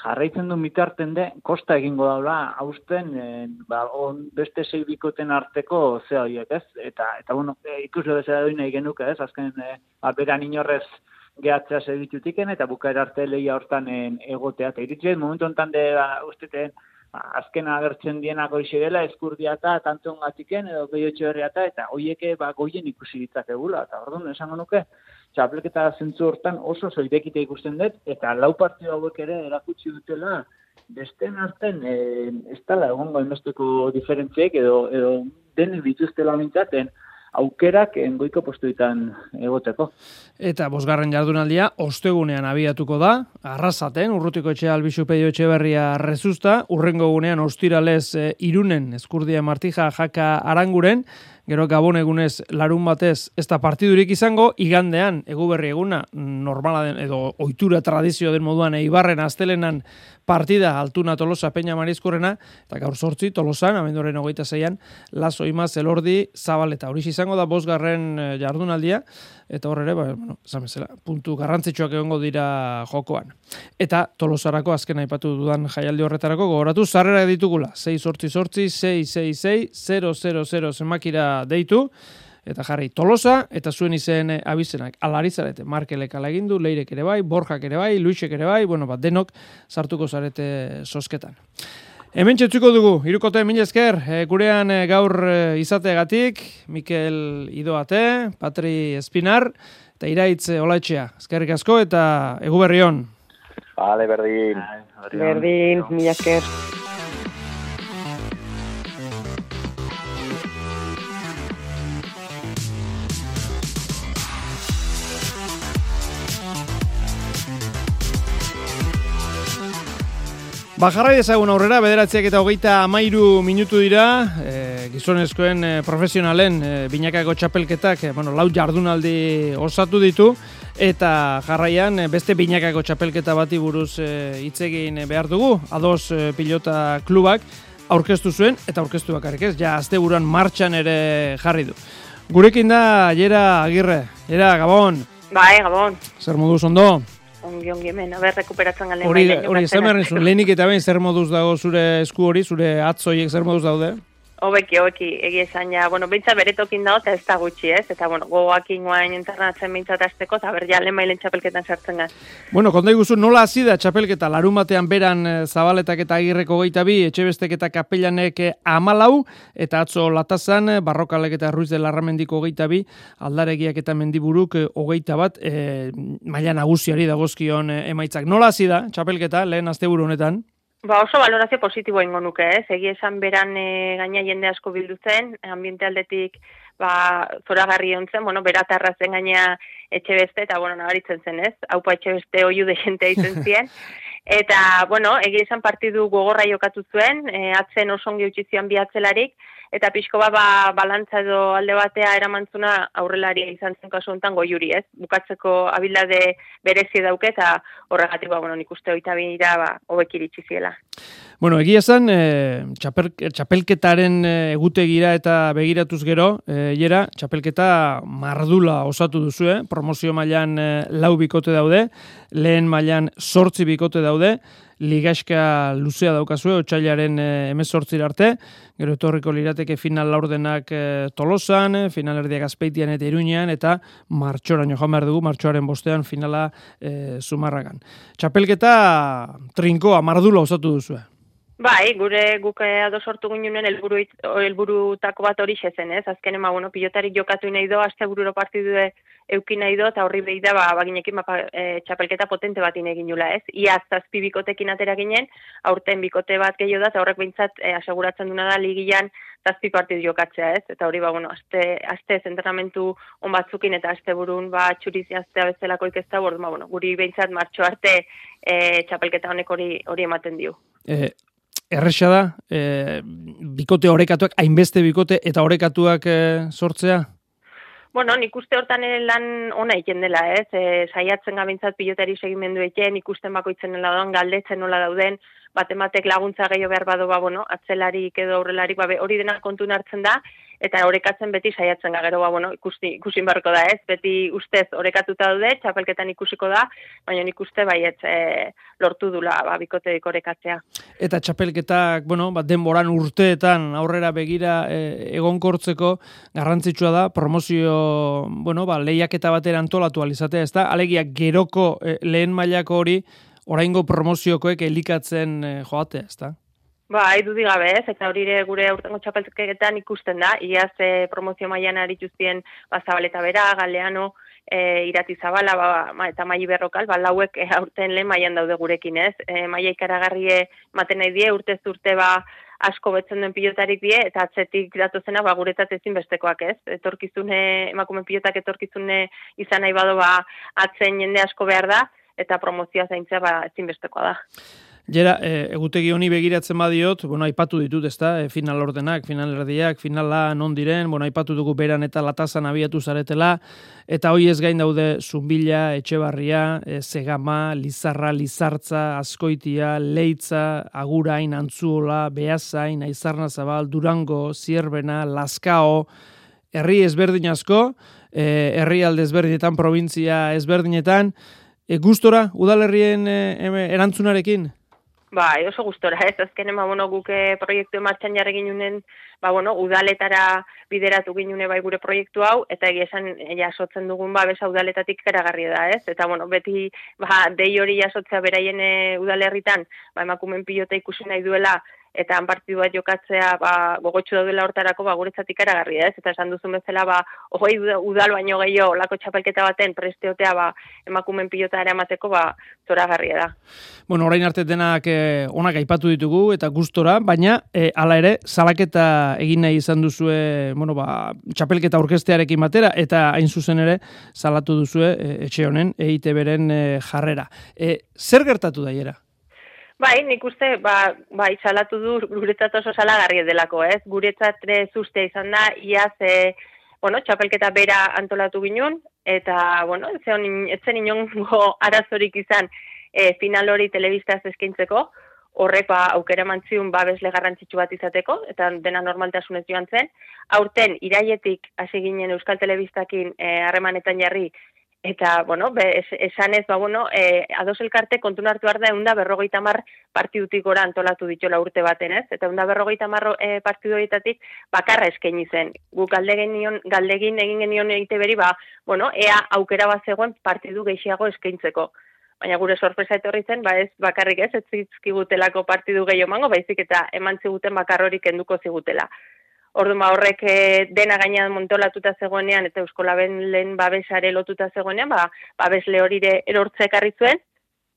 S8: jarraitzen du mitarten de, kosta egingo daula, hausten, en, ba, on, beste sei bikoten arteko ze horiek, ez? Eta, eta bueno, e, ikusle bezala doi nahi genuke, ez? Azken, e, ba, beran inorrez gehatzea segitutiken, eta bukaera arte lehia hortan en, egotea. Eta iritzen, momentu honetan de, ba, usteten, azken agertzen dienak hoxe dela, eskurdiata, tanton gatiken, edo gehiotxe berriata, eta hoieke ba, goien ikusi ditzakegula. Eta orduan, esango nuke, txapelketa zentzu hortan oso zoidekite ikusten dut, eta lau partio hauek ere erakutsi dutela, besteen arten, e, ez dela egongo enbesteko diferentziek, edo, edo denek dituztela mintzaten, aukerak engoiko postuetan egoteko.
S2: Eta bosgarren jardunaldia ostegunean abiatuko da, arrasaten, urrutiko etxe albizu peio etxe berria rezusta, urrengo gunean ostiralez e, irunen, eskurdia martija jaka aranguren, gero gabon egunez larun batez ez da partidurik izango, igandean eguberri eguna normala den, edo ohitura tradizio den moduan eibarren astelenan partida altuna tolosa peña marizkurrena, eta gaur sortzi tolosan, abenduaren hogeita zeian, laso imaz elordi zabaleta. Horiz izango da bosgarren eh, jardunaldia, eta hor ere, ba, bueno, esan bezala, puntu garrantzitsuak egongo dira jokoan. Eta tolosarako azken aipatu dudan jaialdi horretarako gogoratu, zarrera ditugula, 6 sortzi sortzi, 6, 6, 6, 0, 0, 0 zenmakira deitu, eta jarri tolosa, eta zuen izen eh, abizenak alarizarete, Markelek ala egin du, Leirek ere bai, Borjak ere bai, Luisek ere bai, bueno, bat denok sartuko zarete sosketan. Hemen txetzuko dugu, irukote min esker, e, gurean e, gaur e, izateagatik, Mikel Idoate, Patri Espinar, eta iraitz e, olaetxea. Eskerrik asko eta eguberri hon.
S7: Vale, berdin.
S6: Berdin, mila esker.
S2: Ba, jarrai dezagun aurrera, bederatziak eta hogeita amairu minutu dira, e, gizonezkoen e, profesionalen e, binakako txapelketak, e, bueno, lau jardunaldi osatu ditu, eta jarraian e, beste binakako txapelketa bati buruz e, hitz egin behar dugu, ados e, pilota klubak aurkeztu zuen, eta aurkeztu bakarrik ez, ja azte buruan martxan ere jarri du. Gurekin da, Jera Agirre, Jera, Gabon,
S12: Bai, gabon.
S2: zer moduz ondo?
S12: Ongi, ongi hemen, haber rekuperatzen galen.
S2: Hori, hori, lehenik eta behin zer moduz dago zure esku hori, zure atzoiek zer moduz daude?
S12: Hobeki, hobeki, egia esan ja, bueno, beintza beretokin dago, eta ez da gutxi, ez? Eta, bueno, gogoak ingoain internatzen beintza azteko, eta ber, ja, lehen mailen txapelketan sartzen gaz.
S2: Bueno, konta iguzu, nola hasi da txapelketa, larun batean beran eh, zabaletak eta agirreko geita bi, etxebestek eta kapellanek eh, amalau, eta atzo latazan, eh, barrokalek eta ruiz de larramendiko geita bi, aldaregiak eta mendiburuk hogeita bat, eh, maila nagusiari dagozkion emaitzak. Nola hasi da txapelketa, lehen asteburu honetan?
S12: Ba, oso valorazio positiboa ingo nuke, ez? Egia esan beran e, gaina jende asko bildu zen, ambiente aldetik ba, zoragarri ontzen, bueno, beratarra zen gaina etxe beste, eta, bueno, nabaritzen zen, ez? Haupa etxe beste oiu de jentea izen zien. Eta, bueno, egia esan partidu gogorra jokatu zuen, e, atzen oso ongi utzi zian bi atzelarik, eta pixko ba, ba balantza edo alde batea eramantzuna aurrelaria izan zen kasu honetan goiuri, ez? Bukatzeko abildade berezi dauke eta horregatik ba bueno, nik uste bira ba hobek iritsi ziela.
S2: Bueno, egia esan, e, txapelketaren eh, egutegira eta begiratuz gero, e, jera, txapelketa mardula osatu duzu, eh? promozio mailan e, lau bikote daude, lehen mailan sortzi bikote daude, ligaska luzea daukazue, otxailaren e, emezortzir arte, gero etorriko lirateke final laurdenak e, tolosan, final erdiak azpeitian eta iruñean, eta martxoran joan behar dugu, martxoaren bostean finala e, zumarragan. Txapelketa trinkoa, mardula osatu duzu.
S12: Bai, gure guk ado sortu ginunen helburu helburutako bat hori zen, ez? Azken ema, bueno, pilotari jokatu nahi do, aste bururo partidu eukin nahi do, eta horri behi da, ba, baginekin ba, e, txapelketa potente bat egin nula, ez? Ia zazpi bikotekin atera ginen, aurten bikote bat gehiago da, eta horrek behintzat e, aseguratzen duna da ligian zazpi partidu jokatzea, ez? Eta hori, ba, bueno, aste, aste zentrenamentu on batzukin eta aste burun, ba, txurizi aztea bezalako ikesta, ba, bueno, guri behintzat martxo arte e, txapelketa honek hori hori ematen dio.
S2: E, erresa da, e, bikote orekatuak, hainbeste bikote eta orekatuak e, sortzea?
S12: Bueno, nik uste hortan lan ona egin dela, ez? E, saiatzen gabintzat pilotari segimendu egin, ikusten bakoitzen nola doan, galdetzen nola dauden, batematek laguntza gehiago behar badu, ba, bueno, atzelarik edo aurrelarik, ba, hori dena kontu hartzen da, eta orekatzen beti saiatzen gero ba, bueno, ikusi, ikusin barko da, ez? Beti ustez orekatuta daude, txapelketan ikusiko da, baina nik uste baiet e, lortu dula ba, bikote orekatzea.
S2: Eta txapelketak, bueno, ba, denboran urteetan aurrera begira e, egonkortzeko garrantzitsua da, promozio, bueno, ba, lehiaketa batera antolatu alizatea, ez da? Alegia, geroko e, lehen mailako hori, oraingo promoziokoek elikatzen e, joate, ez da?
S12: Ba, edu digabe ez, eta hori gure aurtengo txapelketan ikusten da, iaz e, promozio maian arituzien ba, zabaleta bera, galeano, e, irati zabala, ba, ma, eta mai berrokal, ba, lauek e, aurten lehen maian daude gurekin ez. E, maia ikaragarrie maten nahi die, urte urte ba, asko betzen duen pilotarik die, eta atzetik datu zena, ba, guretzat ezin bestekoak ez. Etorkizune, emakume pilotak etorkizune izan nahi bado, ba, atzen jende asko behar da, eta promozioa zaintzea, ba, ezin bestekoa da.
S2: Jera, e, egutegi honi begiratzen badiot, bueno, aipatu ditut, ezta, e, final ordenak, final erdiak, finala non diren, bueno, aipatu dugu beran eta latazan abiatu zaretela, eta hoi ez gain daude Zumbila, Etxebarria, e, Zegama, Lizarra, Lizartza, Azkoitia, Leitza, Agurain, Antzuola, Beazain, Aizarna Zabal, Durango, Zierbena, Laskao, herri ezberdin asko, e, herri alde ezberdinetan, provintzia ezberdinetan, e, gustora, udalerrien e, erantzunarekin?
S12: Ba, oso gustora, ez, azken ema, bueno, guke proiektu martxan jarri ginen, ba, bueno, udaletara bideratu ginune bai gure proiektu hau, eta egia esan jasotzen dugun, ba, besa udaletatik karagarri da, ez, eta, bueno, beti, ba, dei hori jasotzea beraien eh, udalerritan, ba, emakumen pilota ikusi nahi duela, eta han partidu jokatzea ba, gogotxu daudela hortarako ba, guretzatik eragarri ez, eta esan duzun bezala ba, ohoi udal baino gehiago lako txapelketa baten presteotea ba, emakumen pilota ere amateko ba, zora da.
S2: Bueno, orain arte denak eh, onak aipatu ditugu eta gustora, baina eh, hala ere, salaketa egin nahi izan duzue bueno, ba, txapelketa orkestearekin batera, eta hain zuzen ere salatu duzue eh, etxe honen, eite beren eh, jarrera. Eh, zer gertatu daiera?
S12: Bai, nik uste, ba, ba izalatu du guretzat oso salagarri delako, ez? Guretzat uste izan da, iaz, e, bueno, txapelketa bera antolatu ginen, eta, bueno, etzen inongo arazorik izan e, final hori telebistaz eskaintzeko, horrek ba, aukera mantziun babesle garrantzitsu bat izateko, eta dena normaltasunez joan zen. Aurten, iraietik hasi ginen Euskal Telebistakin e, harremanetan jarri, Eta, bueno, be, esan ez, ba, bueno, e, ados elkarte kontun hartu behar da eunda berrogeita mar partidutik gora antolatu ditola urte baten, ez? Eta eunda berrogeita mar e, partidu horietatik bakarra eskaini zen. Gu galdegin, galdegin egin genion egite beri, ba, bueno, ea aukera bat zegoen partidu gehiago eskaintzeko. Baina gure sorpresa etorri zen, ba ez bakarrik ez, ez zizkigutelako partidu gehiago mango, baizik eta eman ziguten bakarrorik enduko zigutela. Ordu ma ba, horrek eh, dena gainean montolatuta zegoenean eta Euskolaben lehen babesare lotuta zegoenean, ba, babes lehorire erortze ekarri zuen,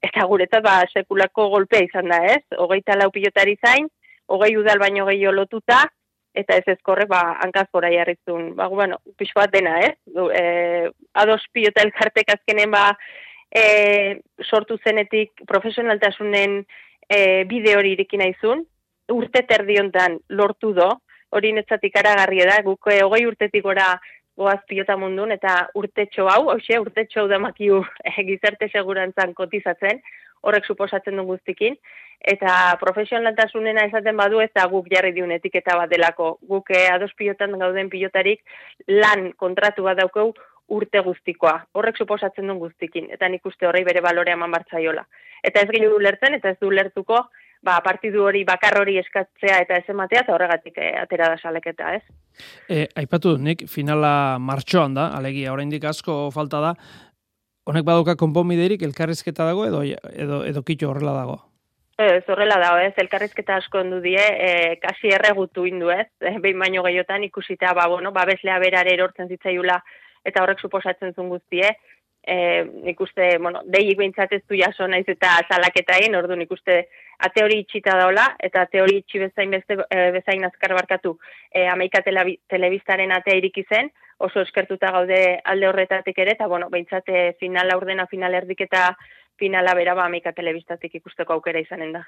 S12: eta guretzat ba, sekulako golpea izan da, ez? Hogeita lau pilotari zain, hogei udal baino gehiago lotuta, eta ez ezkorre, ba, hankazkora jarrizun. Ba, bueno, pixo bat dena, ez? E, ados pilota elkartek azkenen, ba, e, sortu zenetik profesionaltasunen e, bide hori irikin aizun, urte terdiontan lortu do, hori netzat ikaragarria da, guk eh, hogei urtetik gora goaz pilota mundun, eta urtetxo hau, hoxe, urtetxo hau damakiu eh, gizarte segurantzan kotizatzen, horrek suposatzen duen guztikin, eta profesionaltasunena esaten badu ez da guk jarri diun etiketa bat delako. Guk eh, ados pilotan gauden pilotarik lan kontratu bat daukeu urte guztikoa. Horrek suposatzen duen guztikin, eta nik uste horrei bere balorea eman bartzaiola. Eta ez gehiago ulertzen, eta ez du ulertuko, ba, partidu hori bakar hori eskatzea eta ez ematea, eta horregatik eh, atera da saleketa, ez?
S2: E, aipatu, nik finala martxoan da, alegia, oraindik asko falta da, honek baduka konponbiderik elkarrizketa dago edo, edo, edo kitxo horrela dago?
S12: Ez, horrela dago, ez, elkarrizketa asko ondu die, e, kasi erregutu indu, ez, e, behin baino gehiotan ikusita, ba, bueno, babeslea berare erortzen zitzaiula, eta horrek suposatzen zuen guztie, e, nik uste, bueno, deik behintzat ez du jaso naiz eta salaketa egin, ordu nik uste ate hori itxita daola, eta ate hori itxi bezain, beste, e, bezain azkar barkatu. E, amaika telebistaren ate iriki zen, oso eskertuta gaude alde horretatik ere, eta bueno, behintzat final aurdena final erdiketa finala bera ba amika telebistatik ikusteko aukera izanen da.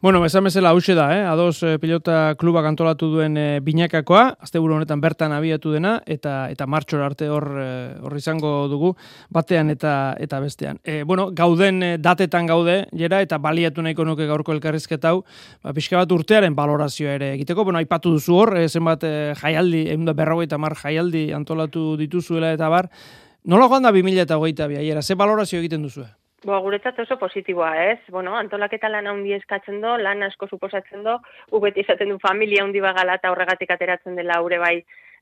S2: Bueno, esan bezala hause da, eh? ados eh, pilota klubak antolatu duen eh, binakakoa, azte honetan bertan abiatu dena, eta eta martxor arte hor eh, hor izango dugu, batean eta eta bestean. E, bueno, gauden datetan gaude, jera, eta baliatu nahiko nuke gaurko elkarrizketa hau, ba, pixka bat urtearen balorazioa ere egiteko, bueno, aipatu duzu hor, zenbat eh, jaialdi, egun da berrogeita mar jaialdi antolatu dituzuela eta bar, Nola joan da 2000 eta hogeita biaiera, ze balorazio egiten duzu?
S12: Bo, guretzat oso positiboa, ez? Bueno, antolaketa lan handi eskatzen do, lan asko suposatzen do, ubeti izaten du familia handi bagala eta horregatik ateratzen dela aurre bai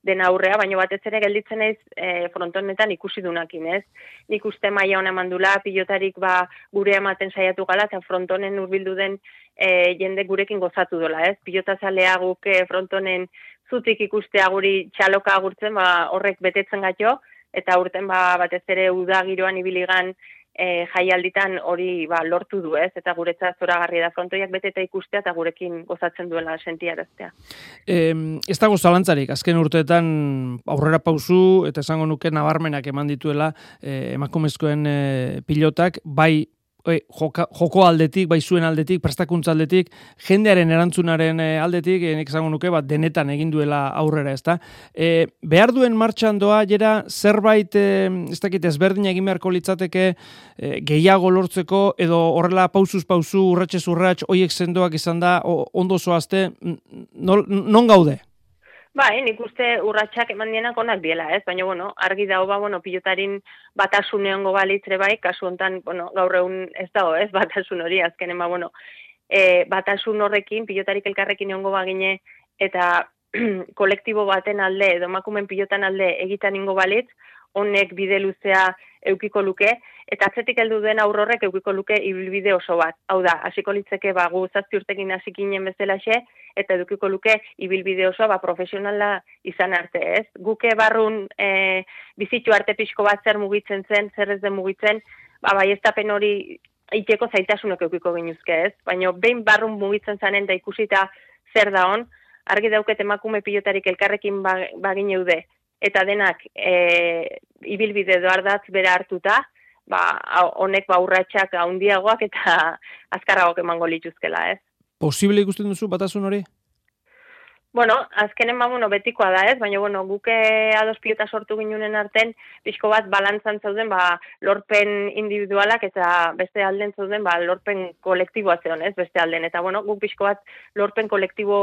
S12: den aurrea, baina batez ere gelditzen ez e, frontonetan ikusi dunakin, ez? Nik uste maia hona mandula, pilotarik ba gure ematen saiatu gala, eta frontonen urbildu den e, jende gurekin gozatu dola, ez? Pilota zalea guk e, frontonen zutik ikustea guri txaloka agurtzen, ba horrek betetzen gatio, eta urten ba, batez ere uda ibiligan e, jaialditan hori ba, lortu du ez, eta guretzat zoragarri da frontoiak bete eta ikustea eta gurekin gozatzen duela sentiaraztea.
S2: E, ez dago zalantzarik, azken urteetan aurrera pausu eta esango nuke nabarmenak eman dituela e, emakumezkoen e, pilotak, bai e, joka, joko aldetik, bai zuen aldetik, prestakuntza aldetik, jendearen erantzunaren e, aldetik, e, nik esango nuke, bat denetan egin duela aurrera, ezta. E, behar duen martxan doa, jera, zerbait, e, ez dakit, ezberdin egin beharko litzateke, e, gehiago lortzeko, edo horrela pausuz pausu, urratxez urratx, oiek sendoak izan da, ondo zoazte, non gaude?
S12: Bai, nik uste urratsak eman dienak onak diela, ez? Baina, bueno, argi dago, ba, bueno, pilotarin batasun egongo balitre bai, kasu hontan, bueno, gaur egun ez dago, ez? Batasun hori, azkenen, ba, bueno, e, batasun horrekin, pilotarik elkarrekin egongo bagine, eta kolektibo baten alde, edo makumen pilotan alde egitan ingo balitz, honek bide luzea eukiko luke, eta atzetik heldu den aurrorrek eukiko luke ibilbide oso bat. Hau da, hasiko litzeke ba gu zazpi urtekin hasikinen bezalaxe eta edukiko luke ibilbide oso ba profesionala izan arte, ez? Guke barrun e, bizitu arte pixko bat zer mugitzen zen, zer ez den mugitzen, ba baiestapen hori iteko zaitasunok eukiko ginuzke, ez? Baina behin barrun mugitzen zanen da ikusita zer da on, argi dauket emakume pilotarik elkarrekin ba, bagin eude, eta denak e, ibilbide doardatz bera hartuta, ba, honek ba urratsak handiagoak eta azkarragok emango lituzkela, ez?
S2: Posible ikusten duzu batasun hori?
S12: Bueno, azkenen ba, bueno, betikoa da ez, baina bueno, guke ados pilota sortu ginunen arten, pixko bat balantzan zauden, ba, lorpen individualak eta beste alden zauden, ba, lorpen kolektiboa zeon ez, beste alden. Eta bueno, guk pixko bat lorpen kolektibo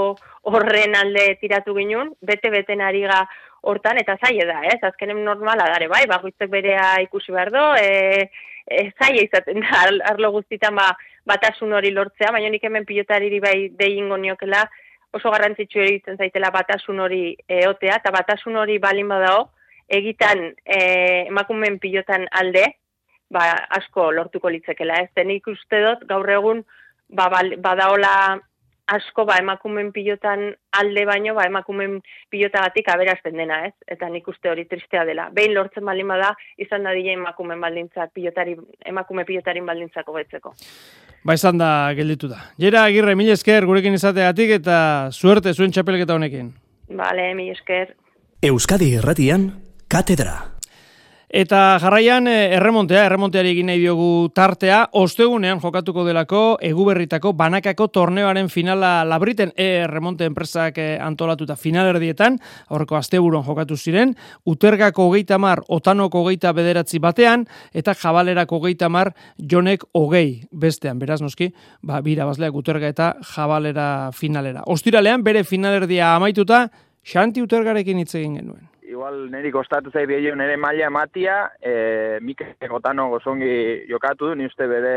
S12: horren alde tiratu ginun, bete-beten ari ga hortan eta zaie da, ez? Azkenen normala dare, bai, bakoitzek berea ikusi behar do, e, e, zaie izaten da, arlo guztitan ba, batasun hori lortzea, baina nik hemen pilotariri bai deingo niokela, oso garrantzitsu egiten zaitela batasun hori eotea, eta batasun hori balin badao, egitan e, emakumen pilotan alde, ba, asko lortuko litzekela, ez? Denik uste dut, gaur egun, ba, badaola asko ba emakumen pilotan alde baino ba emakumen pilotagatik aberazten dena, ez? Eta nik uste hori tristea dela. Behin lortzen baldin bada izan da dile emakumen baldintzak pilotari emakume pilotarin baldintzako betzeko.
S2: Ba izan da gelditu da. Jera Agirre mil esker gurekin izateagatik eta suerte zuen txapelketa honekin.
S12: Vale, mil esker.
S1: Euskadi Erratian, Katedra.
S2: Eta jarraian eh, erremontea, erremonteari egin nahi diogu tartea, ostegunean jokatuko delako eguberritako banakako torneoaren finala labriten. E erremonte enpresak eh, antolatuta finalerdietan, aurreko asteburon jokatu ziren, utergako hogeita mar, otanoko hogeita bederatzi batean, eta jabalerako hogeita mar, jonek hogei bestean, beraz noski, ba, bira bazleak uterga eta jabalera finalera. Ostiralean, bere finalerdia amaituta, Xanti Utergarekin hitz egin genuen
S13: igual niri kostatu zai bieio nire maila ematia, e, Mikel Gotano gozongi jokatu du, ni uste bere,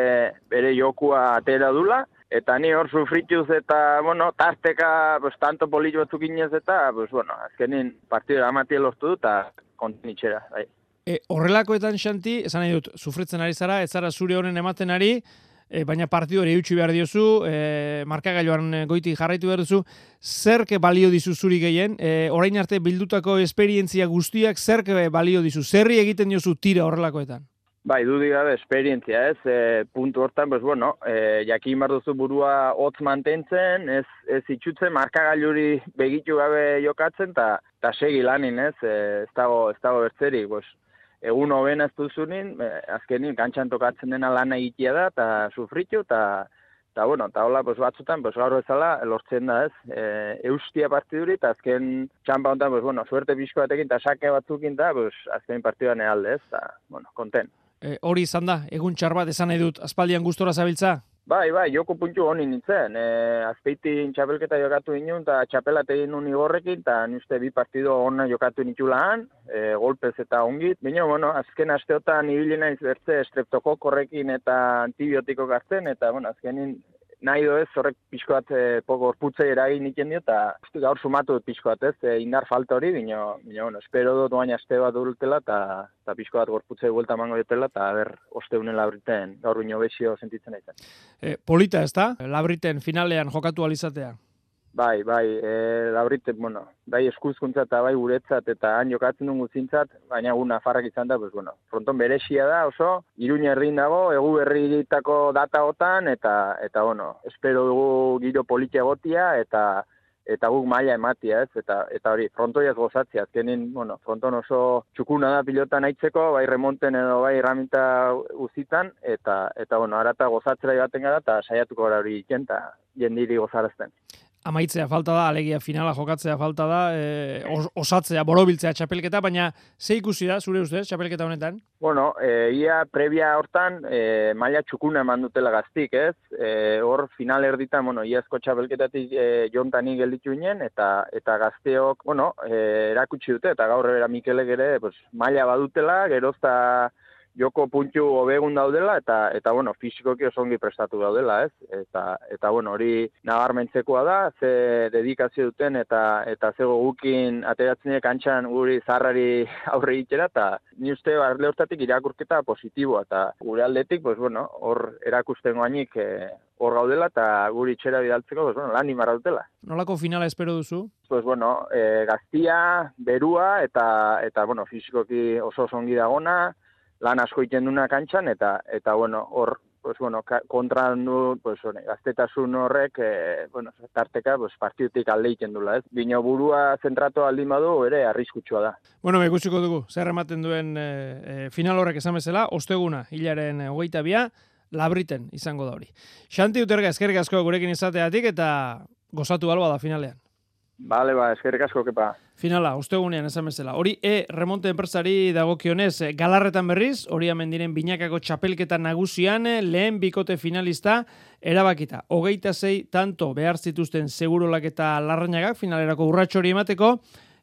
S13: bere jokua atera dula, eta ni hor sufrituz eta, bueno, tarteka, pues, tanto polillo batzuk inez eta, pues, bueno, azkenin partidura amatia lortu du, eta kontinitxera, bai.
S2: E, horrelakoetan, Xanti, esan nahi dut, sufritzen ari zara, ez zara zure honen ematen ari, e, baina partidu hori eutxi behar diozu, e, markagailuan goiti jarraitu behar duzu, zerke balio dizu zuri gehien, e, orain arte bildutako esperientzia guztiak zerke balio dizu, zerri egiten diozu tira horrelakoetan?
S13: Bai, du gabe esperientzia, ez, e, puntu hortan, pues, bueno, e, jakin behar duzu burua hotz mantentzen, ez, ez itxutzen markagailuri begitu gabe jokatzen, eta segi lanin, ez, e, ez dago, ez dago bertzerik, pues, egun hoben ez duzunin, e, azkenin kantxan tokatzen dena lan egitea da, eta sufritu, eta eta bueno, eta hola, pues, batzutan, pues, gaur bezala, lortzen da, ez, e, eustia partiduri, eta azken txampa honetan, pues, bueno, suerte pixko batekin, eta sake batzukin, eta, pues, azken partiduan ealde, ez, eta, bueno, konten.
S2: E, hori izan da, egun txar bat esan nahi dut, aspaldian gustora zabiltza?
S13: Bai, bai, joko puntu honi nintzen. E, azpeitin txapelketa jokatu inun, eta txapelat egin nun igorrekin, eta nuzte bi partido hona jokatu nitulahan, e, golpez eta ongit. Baina, bueno, azken asteotan ibili naiz bertze streptokokorrekin eta antibiotiko gartzen, eta, bueno, azkenin nahi ez, horrek pixko bat e, poko orputze eragin dio, eta gaur sumatu dut pixko bat ez, e, indar falta hori, bino, bino, bueno, espero dut baina aste bat urtela, eta, eta pixko bat gorputze buelta mango dutela, eta ber, oste unen labriten, gaur bino besio sentitzen aizen.
S2: E, polita ez da, labriten finalean jokatu alizatea?
S13: Bai, bai, e, labrite, bueno, bai eskuzkuntza eta bai guretzat eta han jokatzen dugu zintzat, baina gu nafarrak izan da, pues, bueno, fronton beresia da oso, iruña erdin dago, egu berri ditako data otan, eta, eta, bueno, espero dugu giro politia gotia, eta, eta guk maila ematia, ez, eta, eta hori, frontoiaz gozatzea, azkenin, bueno, fronton oso txukuna da pilota naitzeko, bai remonten edo bai erraminta uzitan, eta, eta, bueno, arata gozatzera joaten gara, eta saiatuko gara hori iken, eta jendiri gozarazten
S2: amaitzea falta da, alegia finala jokatzea falta da, e, osatzea, borobiltzea txapelketa, baina ze ikusi da, zure ustez, txapelketa honetan?
S13: Bueno, e, ia previa hortan, e, maila txukuna eman dutela gaztik, ez? E, hor final erditan, bueno, iazko txapelketatik e, jontanik gelditu inen, eta, eta gazteok, bueno, e, erakutsi dute, eta gaur era Mikelek ere, pues, maila badutela, gerozta, joko puntu hobegun daudela eta eta bueno, fisikoki oso ongi prestatu daudela, ez? Eta eta bueno, hori nabarmentzekoa da, ze dedikazio duten eta eta ze gogukin ateratzen kantxan guri zarrari aurre egitera eta ni uste arle hortatik irakurketa positiboa eta gure aldetik, pues bueno, hor erakusten goainik eh, hor gaudela eta guri itxera bidaltzeko, pues bueno, lan imarra dutela.
S2: Nolako finala espero duzu?
S13: Pues bueno, e, gaztia, berua eta eta bueno, fisikoki oso oso ongi dagona, lan asko egiten duna kantxan, eta, eta bueno, hor, pues, bueno, kontra du, pues, one, gaztetasun horrek, e, bueno, tarteka, pues, partidutik alde egiten dula, ez? Bino burua zentratu aldin badu, ere, arriskutsua da.
S2: Bueno, me gusiko dugu, zer ematen duen e, final horrek esan bezala, osteguna, hilaren hogeita bia, labriten izango da hori. Xanti uterga, eskerrik asko gurekin izateatik, eta gozatu balba da finalean.
S13: Bale, ba, eskerrik asko, kepa.
S2: Finala, ustegunean esan bezala. Hori E remonte enpresari dagokionez eh, galarretan berriz, hori hemen diren binakako txapelketa nagusian eh, lehen bikote finalista erabakita. Hogeita zei tanto behar zituzten segurolak eta larrainagak finalerako urratxori emateko,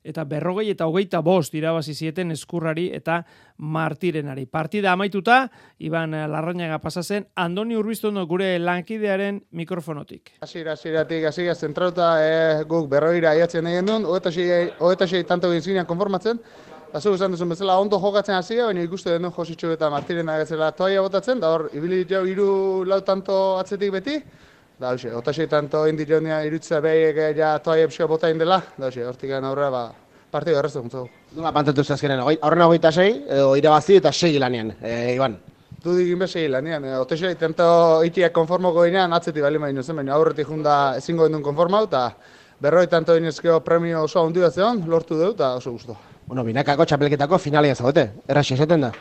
S2: eta berrogei eta hogeita bost irabazi zieten eskurrari eta martirenari. Partida amaituta, Iban Larrañaga pasazen, Andoni Urbiztondo gure lankidearen mikrofonotik.
S14: Asira, asiratik, asira, zentrauta eh, guk berroira aiatzen egin duen, hogeita sei tanto egin konformatzen, Azu esan duzun bezala ondo jokatzen hasia, baina ikuste den Jositxo eta Martiren agatzela toaia botatzen, da hor, ibili jau iru lau tanto atzetik beti, da hoxe, otasei tanto indi jonia irutza behi ja toaia epsio bota indela, da hoxe, hortik aurrera ba, partidu errezu guntzago.
S15: Nola pantatu zazkenen, aurrena hogeita sei, edo irabazi eta sei lanean, e, Iban?
S14: Du digin be sei lanean, e, otesei tanto itiak konformoko ginean, atzetik bali maino zen, baina aurretik junda ezingo duen konformau, eta berroi tanto inezkeo premio oso handi bat lortu dut, eta oso guztu.
S15: bueno, binakako txapelketako finalean zaudete, erraxi esaten da.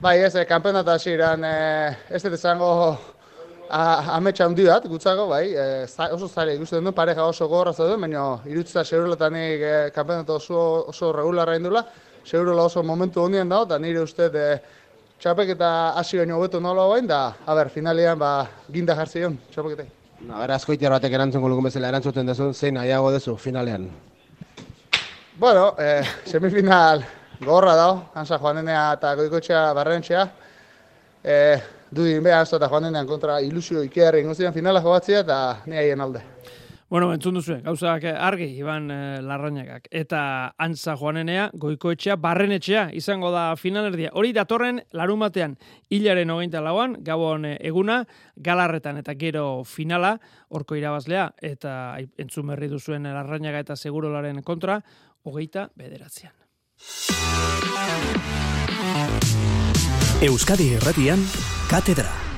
S14: Bai, ez, eh, kanpenat hasieran eh, ez dut izango a- ametsa handi bat, gutzako, bai, eh, za- oso zaila ikusten du, pareja oso gorra zauden, baina irutza seuruletanik eh, kanpenat oso, oso regularra indula, seurula oso momentu hondian dago, eta nire uste eh, txapelketa hasi baino hobeto nola bain, da, a ber, finalean, ba, ginda jartzi hon, txapelketai.
S15: Na, bera, azkoitiar batek erantzungo lugun bezala erantzuten duzu, zein nahiago duzu finalean.
S14: Bueno, eh, semifinal gorra dago, Hansa Joanenea eta Goikotxea Barrentxea. Eh, Dudin beha Hansa eta Joanenean kontra ilusio ikerri ingo ziren finala jobatzea eta ni haien alde.
S2: Bueno, entzun duzu, gauzak argi, Iban eh, Larrañagak. Eta antza joanenea, goikoetxea, barrenetxea, izango da finalerdia. Hori datorren, larun batean, hilaren hogeita lauan, gabon eh, eguna, galarretan eta gero finala, horko irabazlea, eta entzun berri duzuen Larrañaga eta segurolaren kontra, hogeita bederatzean.
S1: Euskadi Erratian, Katedra.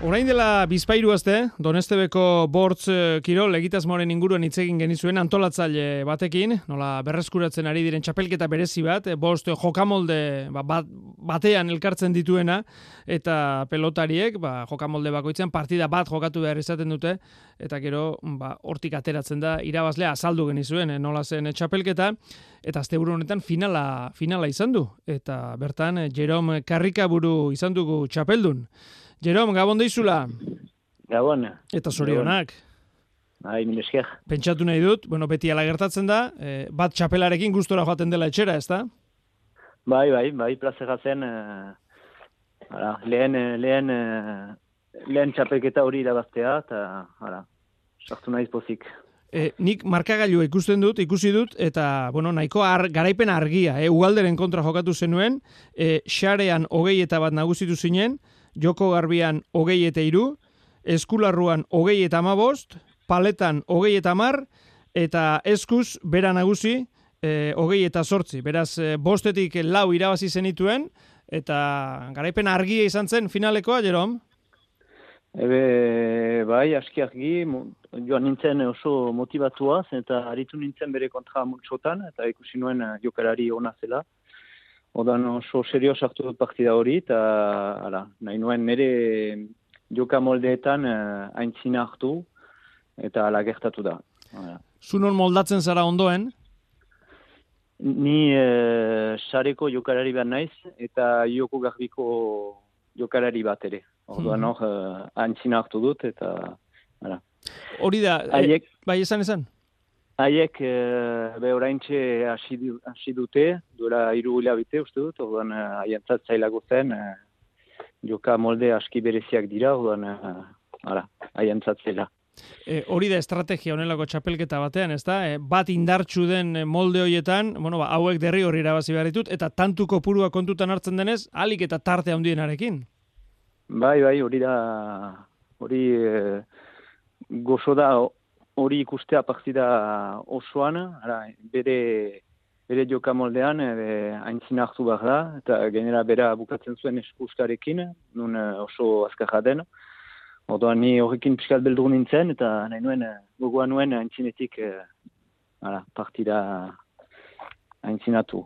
S2: Orain dela bizpairu azte, Donestebeko bortz eh, kirol egitasmoaren inguruan hitz egin genizuen antolatzaile batekin, nola berreskuratzen ari diren txapelketa berezi bat, eh, bost jokamolde ba, bat, batean elkartzen dituena, eta pelotariek ba, jokamolde bakoitzean partida bat jokatu behar izaten dute, eta gero ba, hortik ateratzen da irabazlea azaldu genizuen, eh, nola zen txapelketa, eta asteburu honetan finala, finala izan du, eta bertan Jerome Karrikaburu izan dugu txapeldun. Jerome, gabon deizula.
S8: Gabon.
S2: Eta zorionak.
S8: Bai, mil esker.
S2: Pentsatu nahi dut, bueno, beti ala gertatzen da, eh, bat txapelarekin gustora joaten dela etxera, ezta?
S8: Bai, bai, bai, plazera zen, eh, ara, lehen, eh, lehen, eh, lehen txapelketa hori irabaztea, eta, ara, sartu naiz pozik.
S2: E, nik markagailua ikusten dut, ikusi dut, eta, bueno, nahiko ar, garaipen argia, e, ugalderen kontra jokatu zenuen, e, xarean hogei eta bat nagusitu zinen, joko garbian hogei eta iru, eskularruan hogei eta amabost, paletan hogei eta mar, eta eskuz, bera nagusi, e, hogei eta sortzi. Beraz, e, bostetik lau irabazi zenituen, eta garaipen argia izan zen finalekoa, Jerom?
S8: Ebe, bai, aski argi, joan nintzen oso motivatuaz, eta aritu nintzen bere kontra multxotan, eta ikusi nuen eh, jokalari ona zela. Odan oso serio sartu dut partida hori, eta ara, nahi nuen nire joka moldeetan aintzina hartu, eta ala gertatu da.
S2: Zunon moldatzen zara ondoen,
S8: Ni eh, sareko jokalari bat naiz, eta joko garbiko jokalari bat ere. Orduan
S2: Mhm.
S8: hor, eh, aintzina hartu dut, eta ara.
S2: hori da, e,
S8: Haiek-
S2: bai esan esan?
S8: Haiek eh, be oraintxe hasi du- hasi dute, duela hiru hilabete uste dut, orduan eh, haientzat zailago zen, eh, joka molde aski bereziak dira, orduan ara, haientzat zela.
S2: E, hori da estrategia honelako txapelketa batean, ezta? E, bat indartsu den e, molde horietan, bueno, ba, hauek derri hori irabazi behar ditut, eta tantu kopurua kontutan hartzen denez, alik eta tarte handienarekin.
S8: Bai, bai, hori da, hori eh, gozo da hori ikustea partida osoan, ara, bere, bere joka moldean, e, aintzina hartu behar da, eta genera bera bukatzen zuen eskustarekin, nun eh, oso azkarra den. Orduan ni horrekin pixkat beldur nintzen, eta nahi nuen, eh, gogoa nuen aintzinetik eh, ara, partida aintzinatu.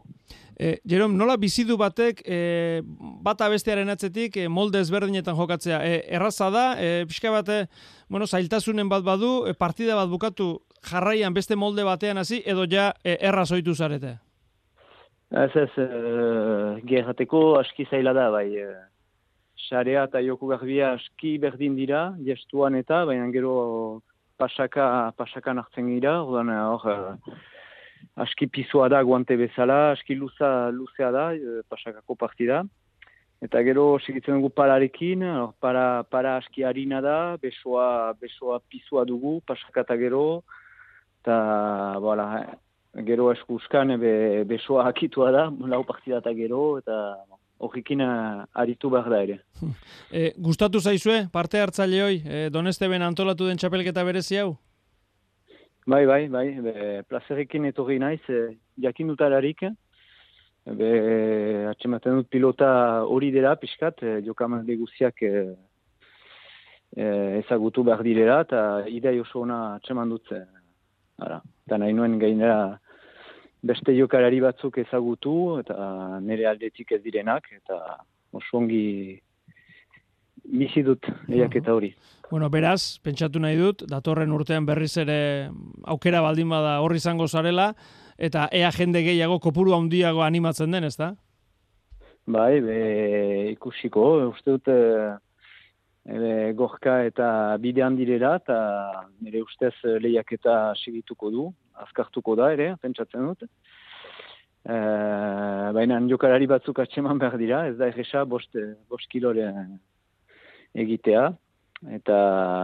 S2: E, Jerom, nola bizidu batek e, bata bestearen atzetik e, molde ezberdinetan jokatzea? E, erraza da, e, pixka bate, bueno, zailtasunen bat badu, e, partida bat bukatu jarraian beste molde batean hasi edo ja e, erraz ohitu zarete?
S8: Ez ez, uh, gerrateko aski zaila da, bai. eh, Sarea eta joko garbia aski berdin dira, gestuan eta, baina gero pasaka, pasakan hartzen gira, orduan eh, hor, eh, aski pizua da guante bezala, aski luza, luzea da, eh, pasakako partida. Eta gero segitzen dugu pararekin, para, para aski harina da, besoa, besoa pizua dugu, pasaka eta gero, eta, voilà, gero eskuskan be, besoa akitua da, lau partida eta gero, eta horrekin eh, aritu behar da ere.
S2: E, gustatu zaizue parte hartzaile hoi, e, Donesteben antolatu den txapelketa berezi hau?
S8: Bai, bai, bai, be, plazerekin etorri naiz, e, jakin dutararik, be, atxematen dut pilota hori dela, pixkat, e, jokamalde guziak e, e, ezagutu behar direla, eta idei oso ona atxeman dut, e, ara, eta nahi nuen gainera
S16: beste jokalari batzuk ezagutu eta nire aldetik ez direnak eta oso ongi bizi dut eiaketa hori.
S2: Bueno, beraz, pentsatu nahi dut, datorren urtean berriz ere aukera baldin bada horri izango zarela, eta ea jende gehiago kopuru handiago animatzen den, ezta?
S16: Bai, be, ikusiko, uste dut eh, e, gorka eta bidean direra, eta nire ustez eh, lehiaketa segituko du, azkartuko da ere, pentsatzen dut. E, Baina jokalari batzuk atseman behar dira, ez da egesa bost, bost kilore egitea. Eta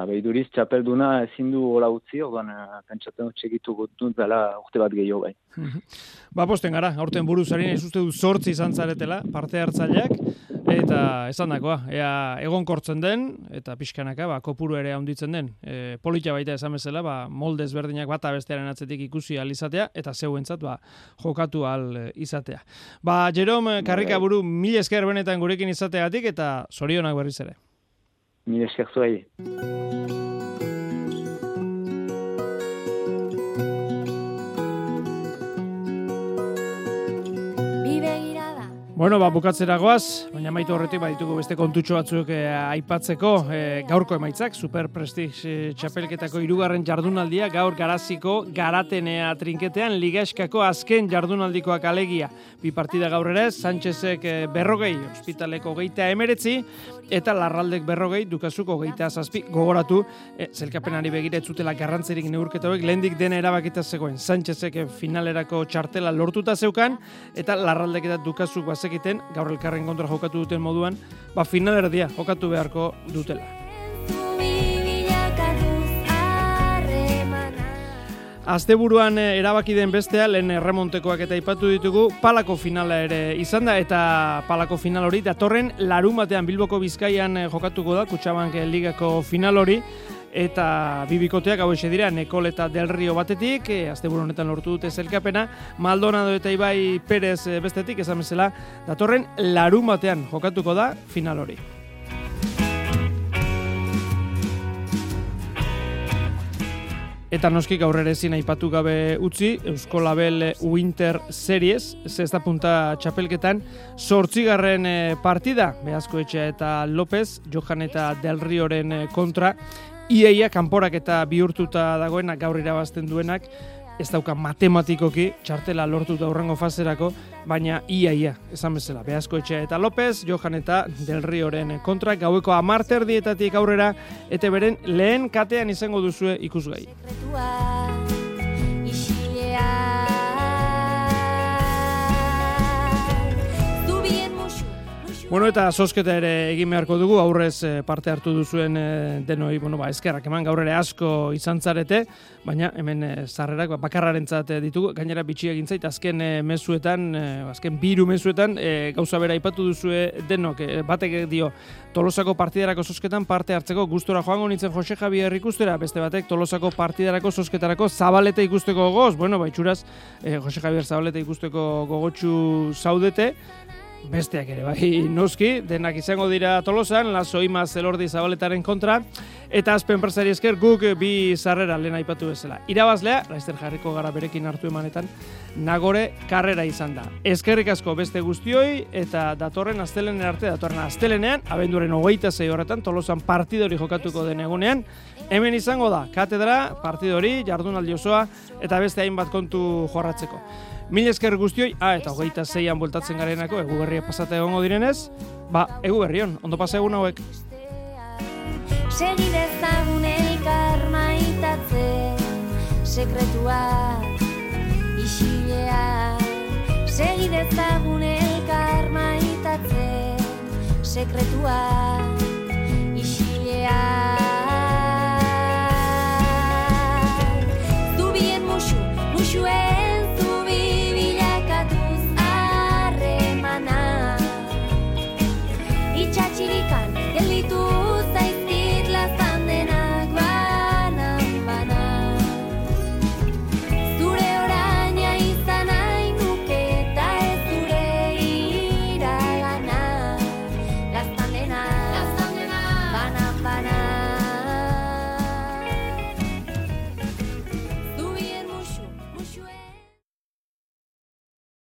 S16: behiduriz txapelduna ezin du hola utzi, orduan eh, pentsatzen dut segitu dut dela urte bat gehiago bai.
S2: ba, posten gara, aurten buruzari ez uste du zortzi izan zaretela, parte hartzaileak, eta esan dakoa, ea egon kortzen den, eta pixkanaka, ba, kopuru ere handitzen den. E, politia baita esan bezala, ba, molde ezberdinak bata bestearen atzetik ikusi alizatea, eta zeuentzat, ba, jokatu al izatea. Ba, Jerome, karrika buru, mil esker benetan gurekin izateagatik, eta zorionak berriz ere.
S16: Mil esker
S2: Bueno, ba, bukatzera goaz, baina maitu horretik baditugu beste kontutxo batzuk eh, aipatzeko eh, gaurko emaitzak, Super Prestige eh, txapelketako irugarren jardunaldia, gaur garaziko garatenea trinketean, ligaskako azken jardunaldikoak alegia. Bi partida gaur ere, Sánchezek eh, berrogei, ospitaleko geita emeretzi, eta larraldek berrogei, dukazuko geita zazpi, gogoratu, eh, zelkapenari begire zutela garrantzerik neurketa hauek, lehendik dena erabakita zegoen, Sánchezek eh, finalerako txartela lortuta zeukan, eta larraldek eta dukazuk bazekiten, gaur elkarren kontra jokatu duten moduan, ba finalerdia jokatu beharko dutela. Asteburuan eh, erabaki den bestea, lehen erremontekoak eta aipatu ditugu, palako finala ere izan da, eta palako final hori, datorren larun batean Bilboko Bizkaian eh, jokatuko da, Kutsabank ligako final hori, eta bibikoteak hau dira, Nekol eta Del Rio batetik, e, asteburu honetan lortu dute zelkapena, Maldonado eta Ibai Perez e, bestetik, esan bezala, datorren larun batean jokatuko da final hori. Eta noski gaur ere ezin aipatu gabe utzi, Eusko Label Winter Series, zesta punta txapelketan, sortzigarren eh, partida, Beazko Etxea eta López, Johan eta Del Rioren eh, kontra, iaia kanporak eta bihurtuta dagoenak gaur irabazten duenak, ez dauka matematikoki txartela lortuta aurrengo fazerako, baina iaia, esan bezala, Beazko Etxea eta López, Johan eta Del Rioren kontra, gaueko amarter dietatik aurrera, eta beren lehen katean izango duzue ikusgai. Bueno, eta sosketa ere egin beharko dugu, aurrez eh, parte hartu duzuen eh, denoi, bueno, ba, eskerrak eman gaur ere asko izan zarete, baina hemen e, zarrerak ba, bakarraren ditugu, gainera bitxi egin zait, azken mezuetan, azken biru mezuetan, gauza bera ipatu duzue denok, e, batek dio, Tolosako partidarako sosketan parte hartzeko gustora joango nintzen Jose Javier ikustera, beste batek Tolosako partidarako sosketarako zabalete ikusteko gogoz, bueno, baitxuraz, Jose Javier zabalete ikusteko gogotsu zaudete, besteak ere, bai, noski, denak izango dira tolosan, lazo ima zelordi zabaletaren kontra, eta azpen presari esker guk bi zarrera lehen aipatu bezala. Irabazlea, laizter jarriko gara berekin hartu emanetan, nagore karrera izan da. Eskerrik asko beste guztioi, eta datorren astelenen arte, datorren astelenean, hogeita zei horretan, tolosan partidori jokatuko den egunean, hemen izango da, katedra, partidori, jardunaldi osoa, eta beste hainbat kontu jorratzeko. Mil esker guztioi, ah, eta hogeita zeian bueltatzen garenako, eguberria berria pasatea egongo direnez, ba, egu berrion, ondo pasa egun hauek. Segi dezagun elkar maitatze, sekretua, isilea. Segi dezagun elkar maitatze, sekretua, isilea. Du bien musu, musu egin. Eh? cirikan yang itu.